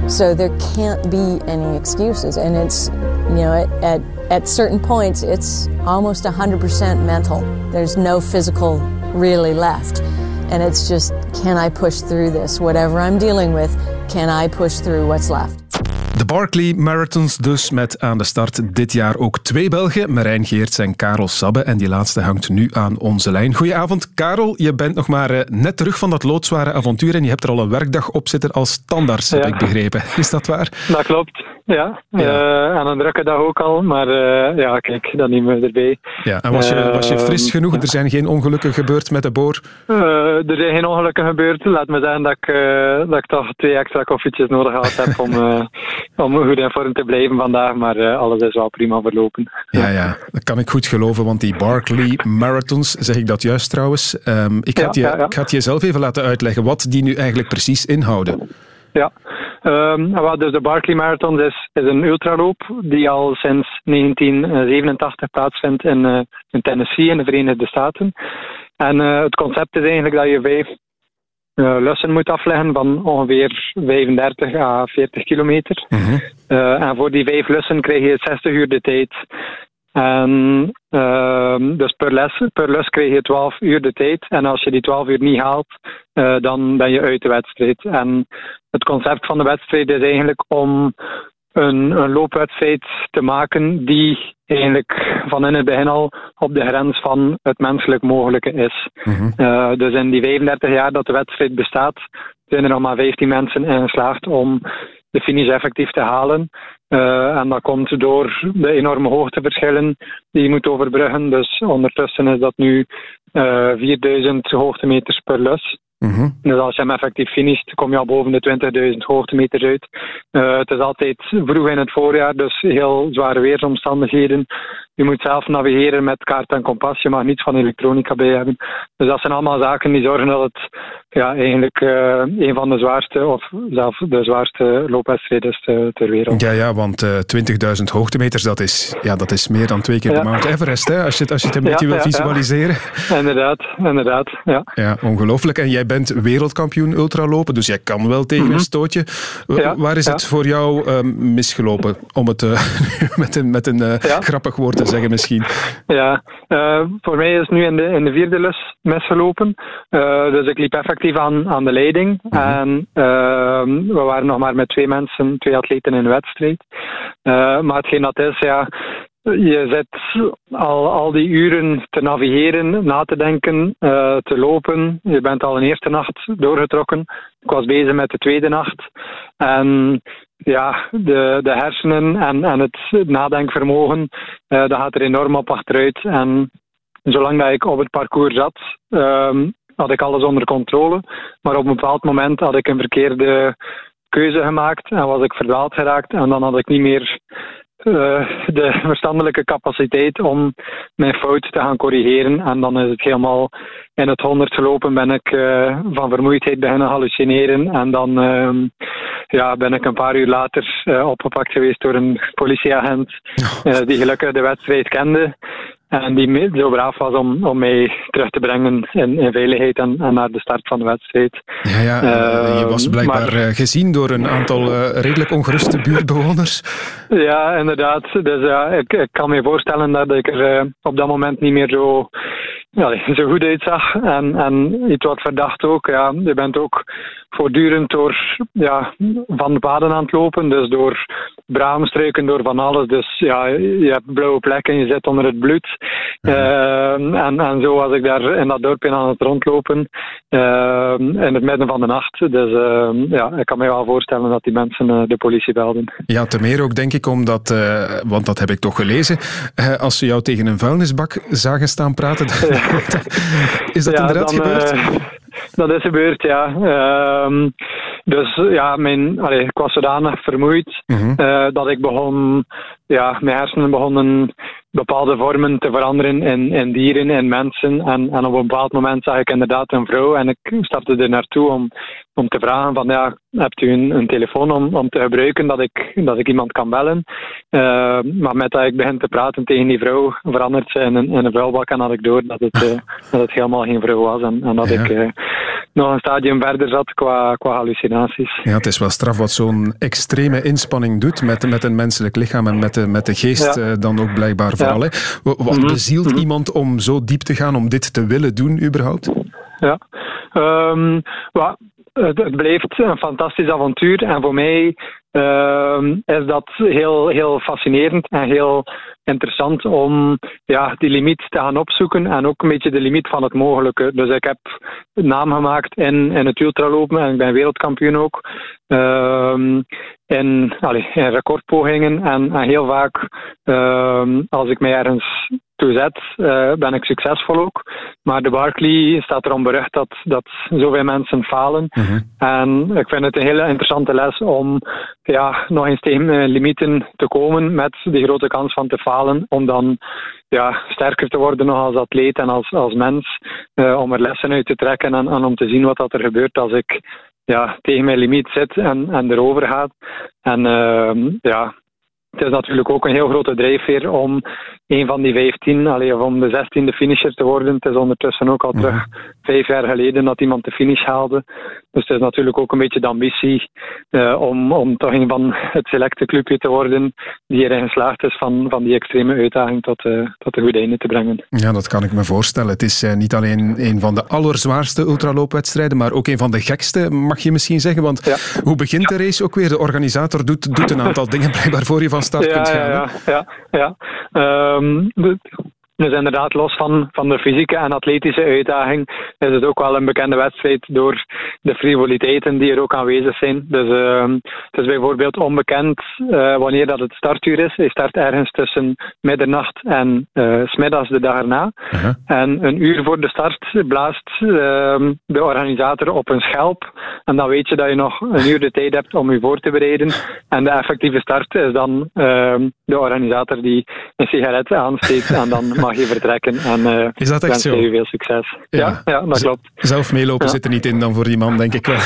So there can't be any excuses. And it's, you know, at, at, at certain points, it's almost 100% mental. There's no physical really left. And it's just, can I push through this? Whatever I'm dealing with, can I push through what's left? De Barkley Marathons dus met aan de start dit jaar ook twee Belgen, Marijn Geerts en Karel Sabbe. En die laatste hangt nu aan onze lijn. Goedenavond, Karel. Je bent nog maar eh, net terug van dat loodzware avontuur en je hebt er al een werkdag op zitten als standaard, heb ik begrepen. Is dat waar? Dat klopt, ja. ja. Uh, en een drukke dag ook al, maar uh, ja, kijk, dat nemen we erbij. Ja, en was je, was je fris genoeg? Er zijn geen ongelukken gebeurd met de boor? er zijn geen ongelukken gebeurd. Laat me zeggen dat ik, dat ik toch twee extra koffietjes nodig gehad heb om om goed in vorm te blijven vandaag, maar uh, alles is wel prima verlopen. Ja, ja, dat kan ik goed geloven, want die Barkley Marathons, zeg ik dat juist trouwens? Um, ik, ga ja, je, ja, ja. ik ga het je zelf even laten uitleggen wat die nu eigenlijk precies inhouden. Ja, um, dus de Barkley Marathon is, is een ultraloop die al sinds 1987 plaatsvindt in, uh, in Tennessee in de Verenigde Staten. En uh, het concept is eigenlijk dat je vijf lussen moet afleggen van ongeveer 35 à 40 kilometer. Mhm. Uh, en voor die vijf lussen krijg je 60 uur de tijd. En, uh, dus per, les, per lus krijg je 12 uur de tijd. En als je die 12 uur niet haalt, uh, dan ben je uit de wedstrijd. En het concept van de wedstrijd is eigenlijk om een, een loopwedstrijd te maken die eigenlijk van in het begin al op de grens van het menselijk mogelijke is. Mhm. Uh, dus in die 35 jaar dat de wedstrijd bestaat, zijn er nog maar 15 mensen in geslaagd om de finish effectief te halen. Uh, en dat komt door de enorme hoogteverschillen die je moet overbruggen. Dus ondertussen is dat nu uh, 4000 hoogtemeters per lus. Mm-hmm. Dus als je hem effectief finisht, kom je al boven de 20.000 hoogtemeters uit. Uh, het is altijd vroeg in het voorjaar, dus heel zware weersomstandigheden. Je moet zelf navigeren met kaart en kompas. Je mag niets van elektronica bij hebben. Dus dat zijn allemaal zaken die zorgen dat het ja, eigenlijk uh, een van de zwaarste, of zelfs de zwaarste loopwedstrijden is ter, ter wereld. Ja, ja want uh, 20.000 hoogtemeters, dat is, ja, dat is meer dan twee keer Ja. de Mount Everest, hè, als, je, het- als je het een beetje Ja, wil visualiseren. Inderdaad, inderdaad. Ja. Ja, ongelooflijk. En jij bent wereldkampioen ultralopen, dus jij kan wel tegen een stootje. Mhm. Ja, Waar is het voor jou misgelopen? Om het eh, met een, met een eh, grappig woord te zeggen misschien. Ja, eh, voor mij is nu in de, in de vierde lus misgelopen. Eh, dus ik liep effectief aan, aan de leiding. En eh, we waren nog maar met twee mensen, twee atleten in de wedstrijd. Eh, maar hetgeen dat is, ja, je zit al, al die uren te navigeren, na te denken, eh, te lopen. Je bent al een eerste nacht doorgetrokken. Ik was bezig met de tweede nacht. En ja, de, de hersenen en, en het nadenkvermogen, eh, dat gaat er enorm op achteruit. En zolang dat ik op het parcours zat, ehm, had ik alles onder controle. Maar op een bepaald moment had ik een verkeerde keuze gemaakt en was ik verdwaald geraakt. En dan had ik niet meer eh, de verstandelijke capaciteit om mijn fout te gaan corrigeren. En dan is het helemaal in het honderd gelopen, ben ik uh, van vermoeidheid beginnen hallucineren. En dan uh, ja, ben ik een paar uur later uh, opgepakt geweest door een politieagent die gelukkig de wedstrijd kende. En die zo braaf was om, om mij terug te brengen in, in veiligheid en, en, naar de start van de wedstrijd. Ja, ja je was ehm, blijkbaar maar, gezien door een aantal redelijk ongeruste buurtbewoners. Ja, inderdaad. Dus ja, ik, ik kan me voorstellen dat ik er op dat moment niet meer zo ja, zo goed uitzag. En, en iets wat verdacht ook. Ja, je bent ook voortdurend door ja, van de paden aan het lopen. Dus door braamstruiken, door van alles. Dus ja, je hebt blauwe plekken, je zit onder het bloed. Uh, en, en zo was ik daar in dat dorpje aan het rondlopen. Uh, in het midden van de nacht. Dus uh, ja, ik kan me wel voorstellen dat die mensen eh, de politie belden. Ja, te meer ook denk ik omdat, eh, want dat heb ik toch gelezen, eh, als ze jou tegen een vuilnisbak zagen staan praten, is dat inderdaad gebeurd? dat is gebeurd, ja. Ehm, dus ja, mijn, allee, ik was zodanig vermoeid mhm. dat ik begon, ja, mijn hersenen begonnen bepaalde vormen te veranderen in, in dieren, in mensen. En, en op een bepaald moment zag ik inderdaad een vrouw en ik stapte er naartoe om, om te vragen van ja, hebt u een, een telefoon om, om te gebruiken dat ik, dat ik iemand kan bellen? Uh, maar met dat ik begin te praten tegen die vrouw, verandert ze in een, in een vuilbak en had ik door dat het, uh, dat het helemaal geen vrouw was en, en dat ik uh, nog een stadium verder zat qua, qua hallucinaties. Ja, het is wel straf wat zo'n extreme inspanning doet met, met een menselijk lichaam en met de, met de geest dan ook blijkbaar vooral. Ja. Wat mhm. bezielt mhm. iemand om zo diep te gaan, om dit te willen doen überhaupt? Ja, um, het bleef een fantastisch avontuur en voor mij uh, is dat heel, heel fascinerend en heel interessant om ja, die limiet te gaan opzoeken en ook een beetje de limiet van het mogelijke. Dus ik heb naam gemaakt in, in het ultralopen en ik ben wereldkampioen ook. Uh, in, allez, in recordpogingen en, en heel vaak uh, als ik mij ergens toe zet, uh, ben ik succesvol ook. Maar de Barclay staat erom berucht dat, dat zoveel mensen falen. Mhm. En ik vind het een hele interessante les om ja, nog eens tegen limieten te komen met de grote kans van te falen. Om dan ja, sterker te worden nog als atleet en als, als mens. Uh, om er lessen uit te trekken en, en om te zien wat dat er gebeurt als ik ja, tegen mijn limiet zit en, en erover gaat. En uh, ja, het is natuurlijk ook een heel grote drijfveer om een van die 15, allee, of om de 16e finisher te worden. Het is ondertussen ook al terug mhm. vijf jaar geleden dat iemand de finish haalde. Dus het is natuurlijk ook een beetje de ambitie uh, om, om toch een van het selecte clubje te worden die erin geslaagd is van, van die extreme uitdaging tot, uh, tot een goed einde te brengen. Ja, dat kan ik me voorstellen. Het is uh, niet alleen een van de allerzwaarste ultraloopwedstrijden, maar ook een van de gekste, mag je misschien zeggen. Want ja. hoe begint de race ook weer? De organisator doet, doet een aantal dingen blijkbaar voor je van start ja, kunt gaan. Ja, ja, ja. Um, dus inderdaad, los van, van de fysieke en atletische uitdaging, is het ook wel een bekende wedstrijd door de frivoliteiten die er ook aanwezig zijn. Dus uh, het is bijvoorbeeld onbekend uh, wanneer dat het startuur is. Hij start ergens tussen middernacht en uh, smiddags de dag erna. -huh. En een uur voor de start blaast ehm, de organisator op een schelp. En dan weet je dat je nog een uur de tijd hebt om je voor te bereiden. En de effectieve start is dan ehm, de organisator die een sigaret aansteekt en dan mag je vertrekken. En uh, is dat echt zo? veel succes. Ja, ja, dat klopt. Zelf meelopen ja. zit er niet in dan voor die man, denk ik wel.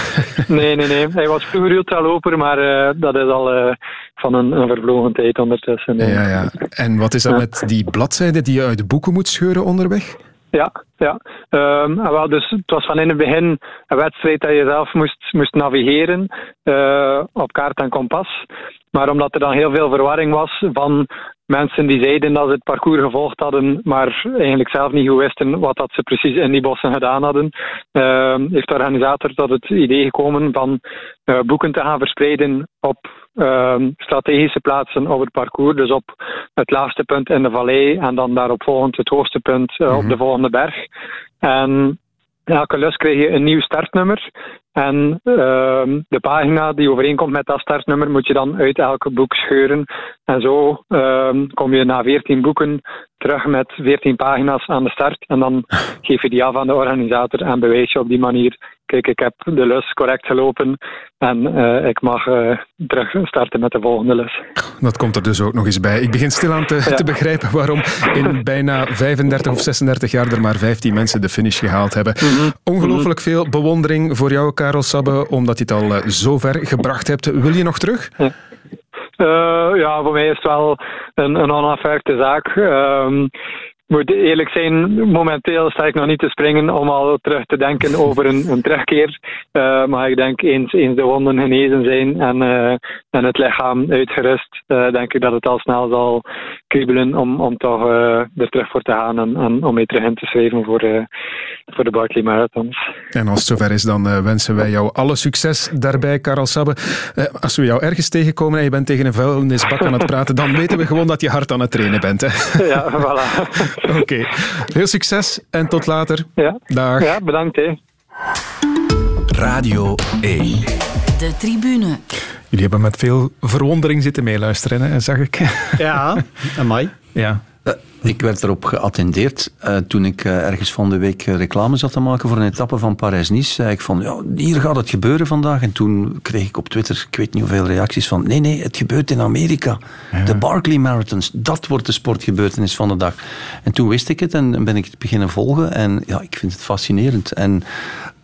nee, nee, nee. Hij was vroeger ultraloper, maar uh, dat is al uh, van een, een vervlogen tijd ondertussen. Ja, ja. En wat is dat met die bladzijden die je uit de boeken moet scheuren onderweg? Ja, ja. Um, wel, dus het was van in het begin een wedstrijd dat je zelf moest, moest navigeren uh, op kaart en kompas. Maar omdat er dan heel veel verwarring was van mensen die zeiden dat ze het parcours gevolgd hadden, maar eigenlijk zelf niet goed wisten wat dat ze precies in die bossen gedaan hadden, uh, heeft de organisator tot het idee gekomen van uh, boeken te gaan verspreiden op uh, strategische plaatsen op het parcours. Dus op het laagste punt in de vallei en dan daarop volgend het hoogste punt mm -hmm. op de volgende berg. En elke lus kreeg je een nieuw startnummer. En uh, de pagina die overeenkomt met dat startnummer moet je dan uit elke boek scheuren. En zo uh, kom je na 14 boeken terug met 14 pagina's aan de start. En dan geef je die af aan de organisator en bewijs je op die manier kijk, ik heb de lus correct gelopen en eh, ik mag uh, terug starten met de volgende lus. Dat komt er dus ook nog eens bij. Ik begin stilaan te, te begrijpen waarom in bijna 35 of 36 jaar er maar 15 mensen de finish gehaald hebben. Mhm. Ongelooflijk veel bewondering voor jou, Karel Sabbe, omdat je het al zo ver gebracht hebt. Wil je nog terug? Ja. ja, voor mij is het wel een, een onafhankelijke zaak. Uh, moet eerlijk zijn, momenteel sta ik nog niet te springen om al terug te denken over een, een terugkeer. Uh, maar ik denk eens, eens de wonden genezen zijn en, uh, en het lichaam uitgerust, uh, denk ik dat het al snel zal kriebelen om, om toch er terug voor te gaan en, en om mee terug in te schrijven voor, voor de Barkley Marathons. En als het zover is, dan wensen wij jou alle succes daarbij, Karel Sabbe. als we jou ergens tegenkomen en je bent tegen een vuilnisbak aan het praten, dan weten we gewoon dat je hard aan het trainen bent. Hè? Ja, voilà. Oké, heel succes en tot later. Ja, Dag. ja bedankt. Hè. Radio 1. De tribune. Jullie hebben met veel verwondering zitten meeluisteren, hè, zag ik. Ja, amai. Ja, uh, ik werd erop geattendeerd uh, toen ik uh, ergens van de week reclame zat te maken voor een etappe van Parijs-Nice. Zei ik van, ja, hier gaat het gebeuren vandaag. En toen kreeg ik op Twitter, ik weet niet hoeveel reacties van, nee, nee, het gebeurt in Amerika. Ja. De Barkley Marathons, dat wordt de sportgebeurtenis van de dag. En toen wist ik het en ben ik het beginnen volgen. En ja, ik vind het fascinerend. En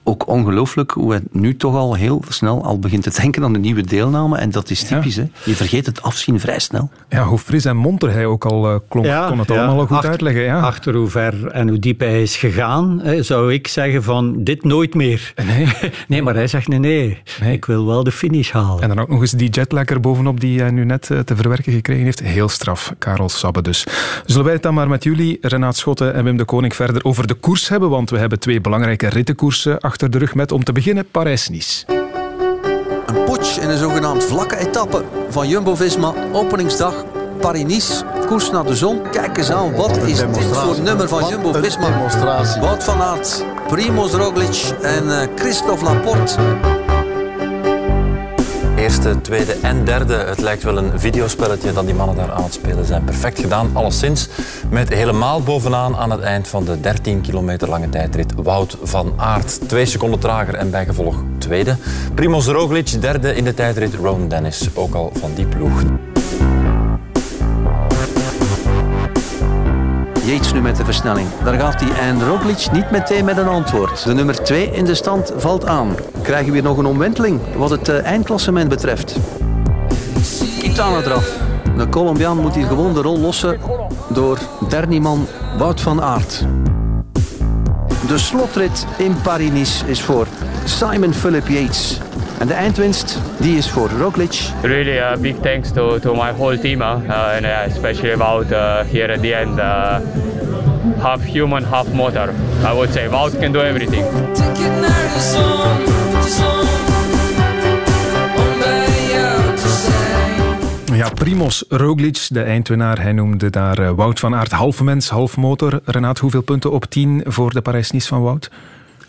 ook ongelooflijk hoe het nu toch al heel snel al begint te denken aan de nieuwe deelname. En dat is typisch. Ja. Hè? Je vergeet het afzien vrij snel. Ja, hoe fris en monter hij ook al uh, klonk, ja, kon het ja. allemaal goed achter, uitleggen. Ja. Achter hoe ver en hoe diep hij is gegaan, hè, zou ik zeggen van dit nooit meer. Nee, nee maar hij zegt nee, nee, nee, ik wil wel de finish halen. En dan ook nog eens die jetlag bovenop die hij nu net uh, te verwerken gekregen heeft. Heel straf, Karel Sabbe dus. Zullen wij het dan maar met jullie, Renaat Schotten en Wim de Koning, verder over de koers hebben? Want we hebben twee belangrijke rittenkoersen achter de rug met om te beginnen Parijs-Nice. Een putsch in een zogenaamd vlakke etappe van Jumbo-Visma, openingsdag Paris-Nice, koers naar de zon. Kijk eens aan, wat is dit voor nummer van Jumbo-Visma? Wout van Aert, Primoz Roglic en uh, Christophe Laporte eerste, tweede en derde. Het lijkt wel een videospelletje dat die mannen daar aan het spelen zijn. Perfect gedaan, alleszins. Met helemaal bovenaan aan het eind van de 13 kilometer lange tijdrit Wout van Aert. Twee seconden trager en bijgevolg tweede. Primoz Roglic, derde in de tijdrit Ron Dennis, ook al van die ploeg. Yates nu met de versnelling. Daar gaat hij en Roglic niet meteen met een antwoord. De nummer 2 in de stand valt aan. Krijgen we weer nog een omwenteling wat het uh, eindklassement betreft. Quintana eraf. De Colombiaan moet hier gewoon de rol lossen door dernieman Wout van Aert. De slotrit in Paris-Nice is voor Simon Philip Yates. En de eindwinst die is voor Roglic. Really a big thanks to, to my whole team, uh, and uh, especially about uh, here at the end. Uh, half human, half motor. I would say Wout can do everything. Ja, Primos Roglic, de eindwinnaar, hij noemde daar uh, Wout van Aert half mens, half motor. Renaat, hoeveel punten op 10 voor de Parijs-Nice van Wout?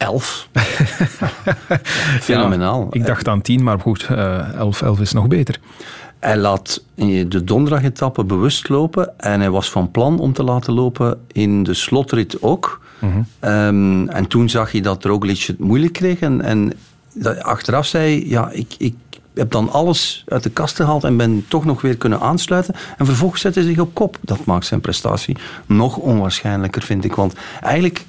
Elf. Fenomenaal. Ja, ik dacht aan tien, maar goed, uh, elf, elf is nog beter. Hij laat de donderdagetappe bewust lopen en hij was van plan om te laten lopen in de slotrit ook. Mm -hmm. um, en toen zag hij dat Roglic het moeilijk kreeg en, en achteraf zei ja, ik, ik heb dan alles uit de kast gehaald en ben toch nog weer kunnen aansluiten. En vervolgens zette hij zich op kop. Dat maakt zijn prestatie nog onwaarschijnlijker, vind ik. Want eigenlijk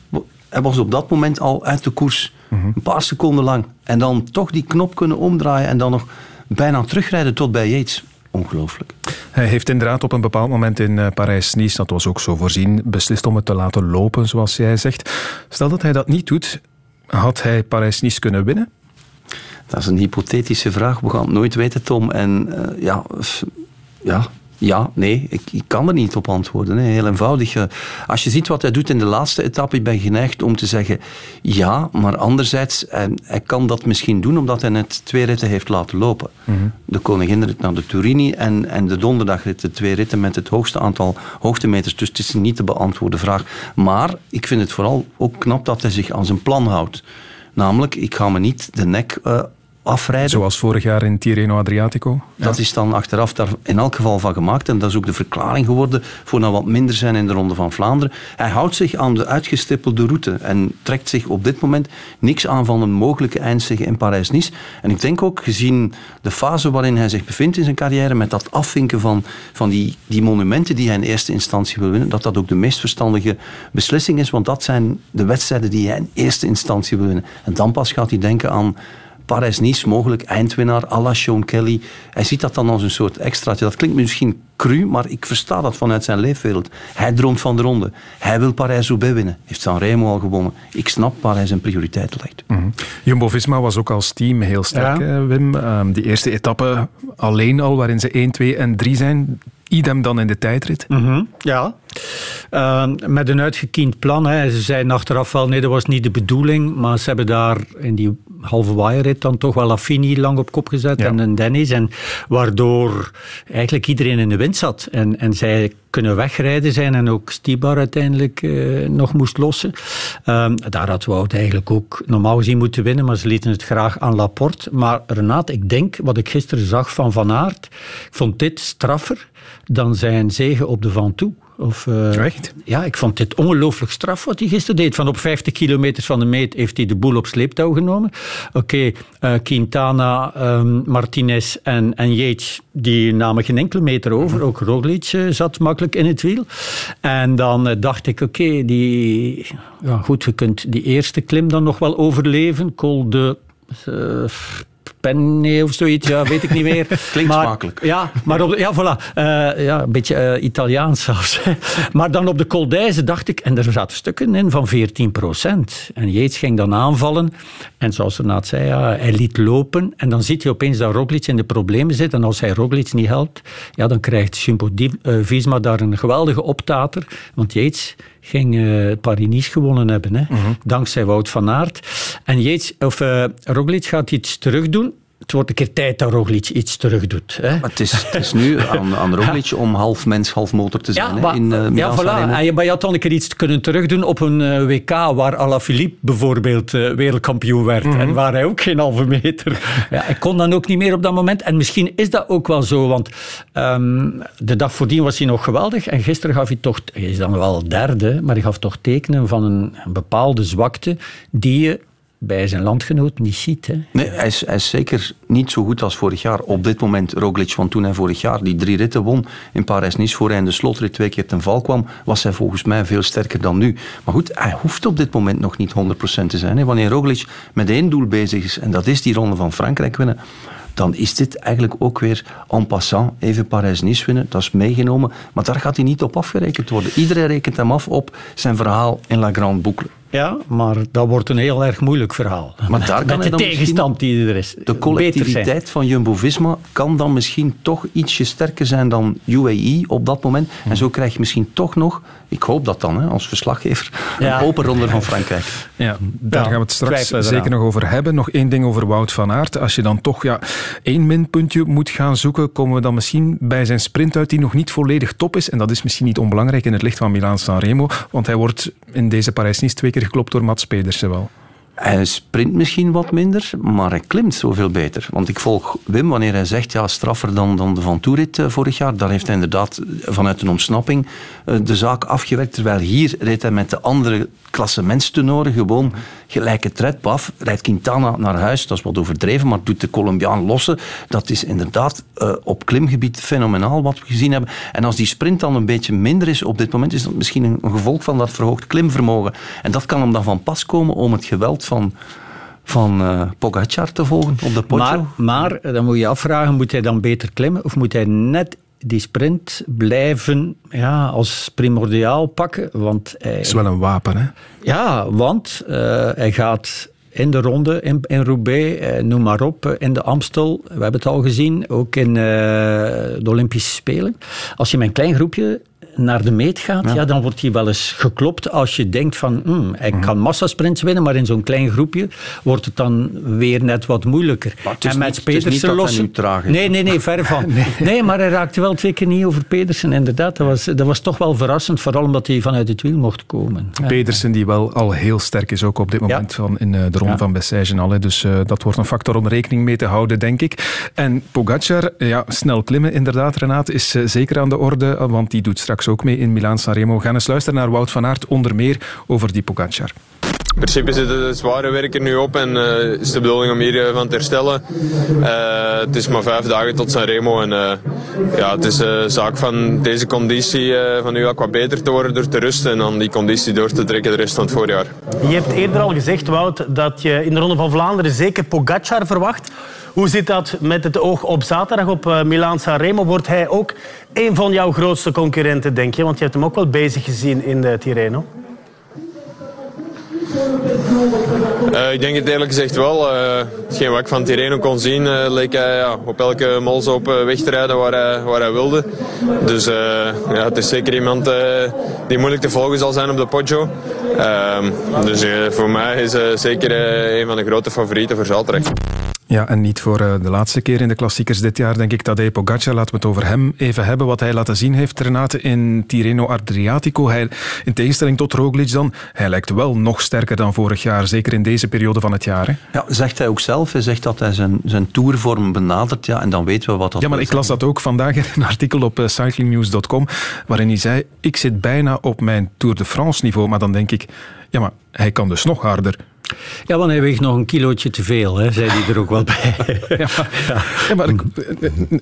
hij was op dat moment al uit de koers. Mm -hmm. Een paar seconden lang. En dan toch die knop kunnen omdraaien en dan nog bijna terugrijden tot bij Yates. Ongelooflijk. Hij heeft inderdaad op een bepaald moment in uh, Parijs-Nice, dat was ook zo voorzien, beslist om het te laten lopen, zoals jij zegt. Stel dat hij dat niet doet, had hij Parijs-Nice kunnen winnen? Dat is een hypothetische vraag. We gaan het nooit weten, Tom. En uh, ja, ja, ja, nee, ik, ik, kan er niet op antwoorden. Hè. Heel eenvoudig. Als je ziet wat hij doet in de laatste etappe, ik ben geneigd om te zeggen ja, maar anderzijds, hij, hij kan dat misschien doen omdat hij net twee ritten heeft laten lopen. Mm -hmm. De koninginrit naar de Turini en, en de donderdagrit, de twee ritten met het hoogste aantal hoogtemeters. Dus het is een niet te beantwoorden vraag. Maar ik vind het vooral ook knap dat hij zich aan zijn plan houdt. Namelijk, ik ga me niet de nek uh, afrijden. Zoals vorig jaar in Tirreno Adriatico. Dat is dan achteraf daar in elk geval van gemaakt. En dat is ook de verklaring geworden voor nou wat minder zijn in de Ronde van Vlaanderen. Hij houdt zich aan de uitgestippelde route en trekt zich op dit moment niks aan van een mogelijke eindzege in Parijs-Nice. En ik denk ook, gezien de fase waarin hij zich bevindt in zijn carrière, met dat afvinken van, van die, die monumenten die hij in eerste instantie wil winnen, dat dat ook de meest verstandige beslissing is. Want dat zijn de wedstrijden die hij in eerste instantie wil winnen. En dan pas gaat hij denken aan Parijs-Nice, mogelijk eindwinnaar à la Sean Kelly. Hij ziet dat dan als een soort extraatje. Dat klinkt misschien cru, maar ik versta dat vanuit zijn leefwereld. Hij droomt van de ronde. Hij wil Parijs-Roubaix winnen. Heeft Sanremo al gewonnen. Ik snap waar hij zijn prioriteiten legt. Mm Jumbo-Visma was ook als team heel sterk, ja. Wim. Um, die eerste etappe alleen al, waarin ze 1, 2 en 3 zijn. Idem dan in de tijdrit. Mm -hmm. Ja, uh, met een uitgekiend plan. Hè. Ze zeiden achteraf wel, nee, dat was niet de bedoeling. Maar ze hebben daar in die halve waaierrit dan toch wel Affini lang op kop gezet ja. en een Dennis. En waardoor eigenlijk iedereen in de wind zat. En, en zij kunnen wegrijden zijn en ook Stibar uiteindelijk uh, nog moest lossen. Um, daar had Wout eigenlijk ook normaal gezien moeten winnen, maar ze lieten het graag aan Laporte. Maar Renaat, ik denk, wat ik gisteren zag van Van Aert, ik vond dit straffer dan zijn zegen op de Ventoux. Of, uh, Echt? Ja, ik vond dit ongelooflijk straf wat hij gisteren deed. Van op 50 kilometer van de meet heeft hij de boel op sleeptouw genomen. Oké, okay, uh, Quintana, um, Martinez en, en Yates, die namen geen enkele meter over. Mm. Ook Roglic uh, zat makkelijk in het wiel. En dan dacht ik, oké, okay, die... Ja, goed, je kunt die eerste klim dan nog wel overleven. Col de... Penne of zoiets, ja, weet ik niet meer. Klinkt maar, smakelijk. Ja, maar op, ja, voilà. Uh, ja, een beetje uh, Italiaans zelfs. maar dan op de d'Aise dacht ik, en er zaten stukken in van 14 procent. En Yates ging dan aanvallen. En zoals Renaat zei, ja, hij liet lopen. En dan ziet je opeens dat Roglic in de problemen zit. En als hij Roglic niet helpt, ja, dan krijgt Jumbo-Visma daar een geweldige optater. Want Yates ging uh, Paris-Nice gewonnen hebben. Hè? Mm-hmm. Dankzij Wout van Aert. En Yates, of, uh, Roglic gaat iets terug doen. Het wordt een keer tijd dat Roglic iets terug doet. Hè? Maar het, is, het is nu aan, aan Roglic ja. om half mens, half motor te zijn. Ja, hè, maar, in, uh, ja voilà. En je, maar je had dan een keer iets kunnen terugdoen op een uh, WK waar Alaphilippe bijvoorbeeld uh, wereldkampioen werd. En waar hij ook geen halve meter... ja, hij kon dan ook niet meer op dat moment. En misschien is dat ook wel zo, want um, de dag voordien was hij nog geweldig. En gisteren gaf hij toch... Hij is dan wel derde, maar hij gaf toch tekenen van een, een bepaalde zwakte die je bij zijn landgenoot niet ziet. Nee, hij is, hij is, zeker niet zo goed als vorig jaar. Op dit moment, Roglic, want toen hij vorig jaar die drie ritten won in Parijs-Nice, voor hij in de slotrit twee keer ten val kwam, was hij volgens mij veel sterker dan nu. Maar goed, hij hoeft op dit moment nog niet 100% te zijn. Hè. Wanneer Roglic met één doel bezig is, en dat is die ronde van Frankrijk winnen, dan is dit eigenlijk ook weer en passant even Parijs-Nice winnen. Dat is meegenomen, maar daar gaat hij niet op afgerekend worden. Iedereen rekent hem af op zijn verhaal in La Grande Boucle. Ja, maar dat wordt een heel erg moeilijk verhaal. Maar daar kan Met de tegenstand die er is. De collectiviteit van Jumbo-Visma kan dan misschien toch ietsje sterker zijn dan UAE op dat moment. En zo krijg je misschien toch nog, ik hoop dat dan hè, als verslaggever, ja. een open ronde van Frankrijk. Ja, daar gaan we het straks zeker nog over hebben. Nog één ding over Wout van Aert. Als je dan toch ja, één minpuntje moet gaan zoeken, komen we dan misschien bij zijn sprint uit die nog niet volledig top is. En dat is misschien niet onbelangrijk in het licht van Milaan-San Remo, want hij wordt in deze Parijs-Nice twee keer geklopt door Mats Pedersen wel. Hij sprint misschien wat minder, maar hij klimt zoveel beter. Want ik volg Wim wanneer hij zegt, ja, straffer dan, dan de Van Toerit uh, vorig jaar. Daar heeft hij inderdaad vanuit een ontsnapping uh, de zaak afgewerkt. Terwijl hier reed hij met de andere klassementstenoren gewoon gelijke tred. Paf, rijdt Quintana naar huis. Dat is wat overdreven, maar doet de Colombiaan lossen. Dat is inderdaad uh, op klimgebied fenomenaal wat we gezien hebben. En als die sprint dan een beetje minder is op dit moment, is dat misschien een, gevolg van dat verhoogd klimvermogen. En dat kan hem dan van pas komen om het geweld van van uh, Pogacar te volgen op de Poggio. Maar, maar dan moet je afvragen, moet hij dan beter klimmen of moet hij net die sprint blijven ja, als primordiaal pakken? Want hij, is wel een wapen, hè? Ja, want uh, hij gaat in de ronde in, in Roubaix, eh, noem maar op, eh, in de Amstel. We hebben het al gezien, ook in uh, de Olympische Spelen. Als je met een klein groepje naar de meet gaat, ja. dan wordt hij wel eens geklopt als je denkt van, hmm, hij kan massasprints winnen, maar in zo'n klein groepje wordt het dan weer net wat moeilijker. en met Pedersen lossen... Nee, nee, nee, ver van. nee. maar hij raakte wel twee keer niet over Pedersen, inderdaad. Dat was, dat was toch wel verrassend, vooral omdat hij vanuit het wiel mocht komen. Pedersen die wel al heel sterk is, ook op dit moment van in eh, de ronde van Bessèges al. Dus uh, dat wordt een factor om rekening mee te houden, denk ik. En Pogacar, ja, snel klimmen inderdaad, Renate, is uh, zeker aan de orde, want die doet straks ook mee in Milaan-Sanremo. Gaan eens luisteren naar Wout van Aert, onder meer over die Pogacar. In principe zit het zware werk er nu op en uh, is de bedoeling om hier uh, van te herstellen. Uh, het is maar vijf dagen tot Sanremo en ja, het is een zaak van deze conditie van nu wat beter te worden door te rusten en dan die conditie door te trekken de rest van het voorjaar. Je hebt eerder al gezegd, Wout, dat je in de Ronde van Vlaanderen zeker Pogacar verwacht. Hoe zit dat met het oog op zaterdag op uh, Milaan-San Remo? Wordt hij ook een van jouw grootste concurrenten, denk je? Want je hebt hem ook wel bezig gezien in de Tirreno. Uh, ik denk het eerlijk gezegd wel. Uh, hetgeen wat ik van Tirreno kon zien, uh, leek hij ja, op elke mols op weg te rijden waar hij, waar hij wilde. Dus ja, het is zeker iemand die moeilijk te volgen zal zijn op de Poggio. Ehm, dus voor mij is zeker een van de grote favorieten voor zaterdag. Ja, en niet voor de laatste keer in de klassiekers dit jaar, denk ik, Tadej Pogacar. Laten we het over hem even hebben. Wat hij laten zien heeft, Renate, in Tirreno Adriatico. Hij, in tegenstelling tot Roglic dan, hij lijkt wel nog sterker dan vorig jaar. Zeker in deze periode van het jaar. Hè? Ja, zegt hij ook zelf. Hij zegt dat hij zijn, zijn tourvorm benadert. Ja, en dan weten we wat dat Ja, maar ik las dat ook vandaag in een artikel op cyclingnews.com. Waarin hij zei, ik zit bijna op mijn Tour de France niveau. Maar dan denk ik, ja, maar hij kan dus nog harder. Ja, want hij weegt nog een kilootje te veel, hè, zei hij er ook wel bij. ja, ja. maar er,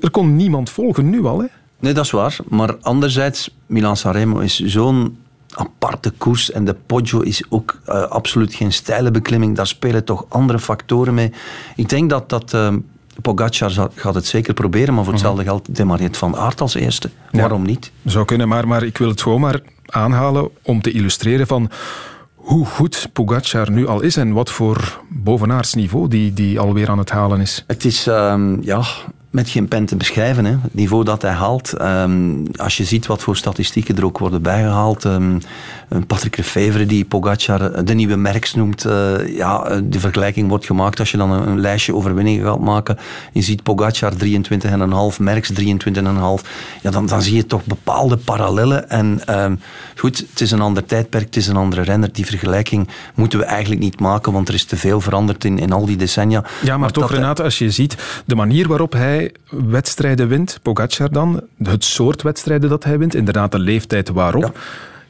er, kon niemand volgen nu al. Hè? Nee, dat is waar. Maar anderzijds, Milan Sanremo is zo'n aparte koers en de Poggio is ook uh, absoluut geen steile beklimming. Daar spelen toch andere factoren mee. Ik denk dat dat... Uh, Pogacar gaat het zeker proberen, maar voor hetzelfde geld demareert Van Aert als eerste. Waarom niet? Zou kunnen, maar, maar ik wil het gewoon maar aanhalen om te illustreren van hoe goed Pogacar nu al is en wat voor bovenaardsniveau die, die alweer aan het halen is. Het is, um, ja, met geen pen te beschrijven. Hè. Het niveau dat hij haalt. Um, als je ziet wat voor statistieken er ook worden bijgehaald. Um, Patrick Lefevre die Pogacar de nieuwe Merks noemt. Uh, ja, de vergelijking wordt gemaakt als je dan een, een, lijstje overwinningen gaat maken. Je ziet Pogacar 23,5, Merks 23,5. Ja, dan, dan zie je toch bepaalde parallellen. En um, goed, het is een ander tijdperk, het is een andere renner. Die vergelijking moeten we eigenlijk niet maken, want er is te veel veranderd in, in al die decennia. Ja, maar, maar toch Renate, als je ziet de manier waarop hij wedstrijden wint, Pogacar dan, het soort wedstrijden dat hij wint, inderdaad de leeftijd waarop.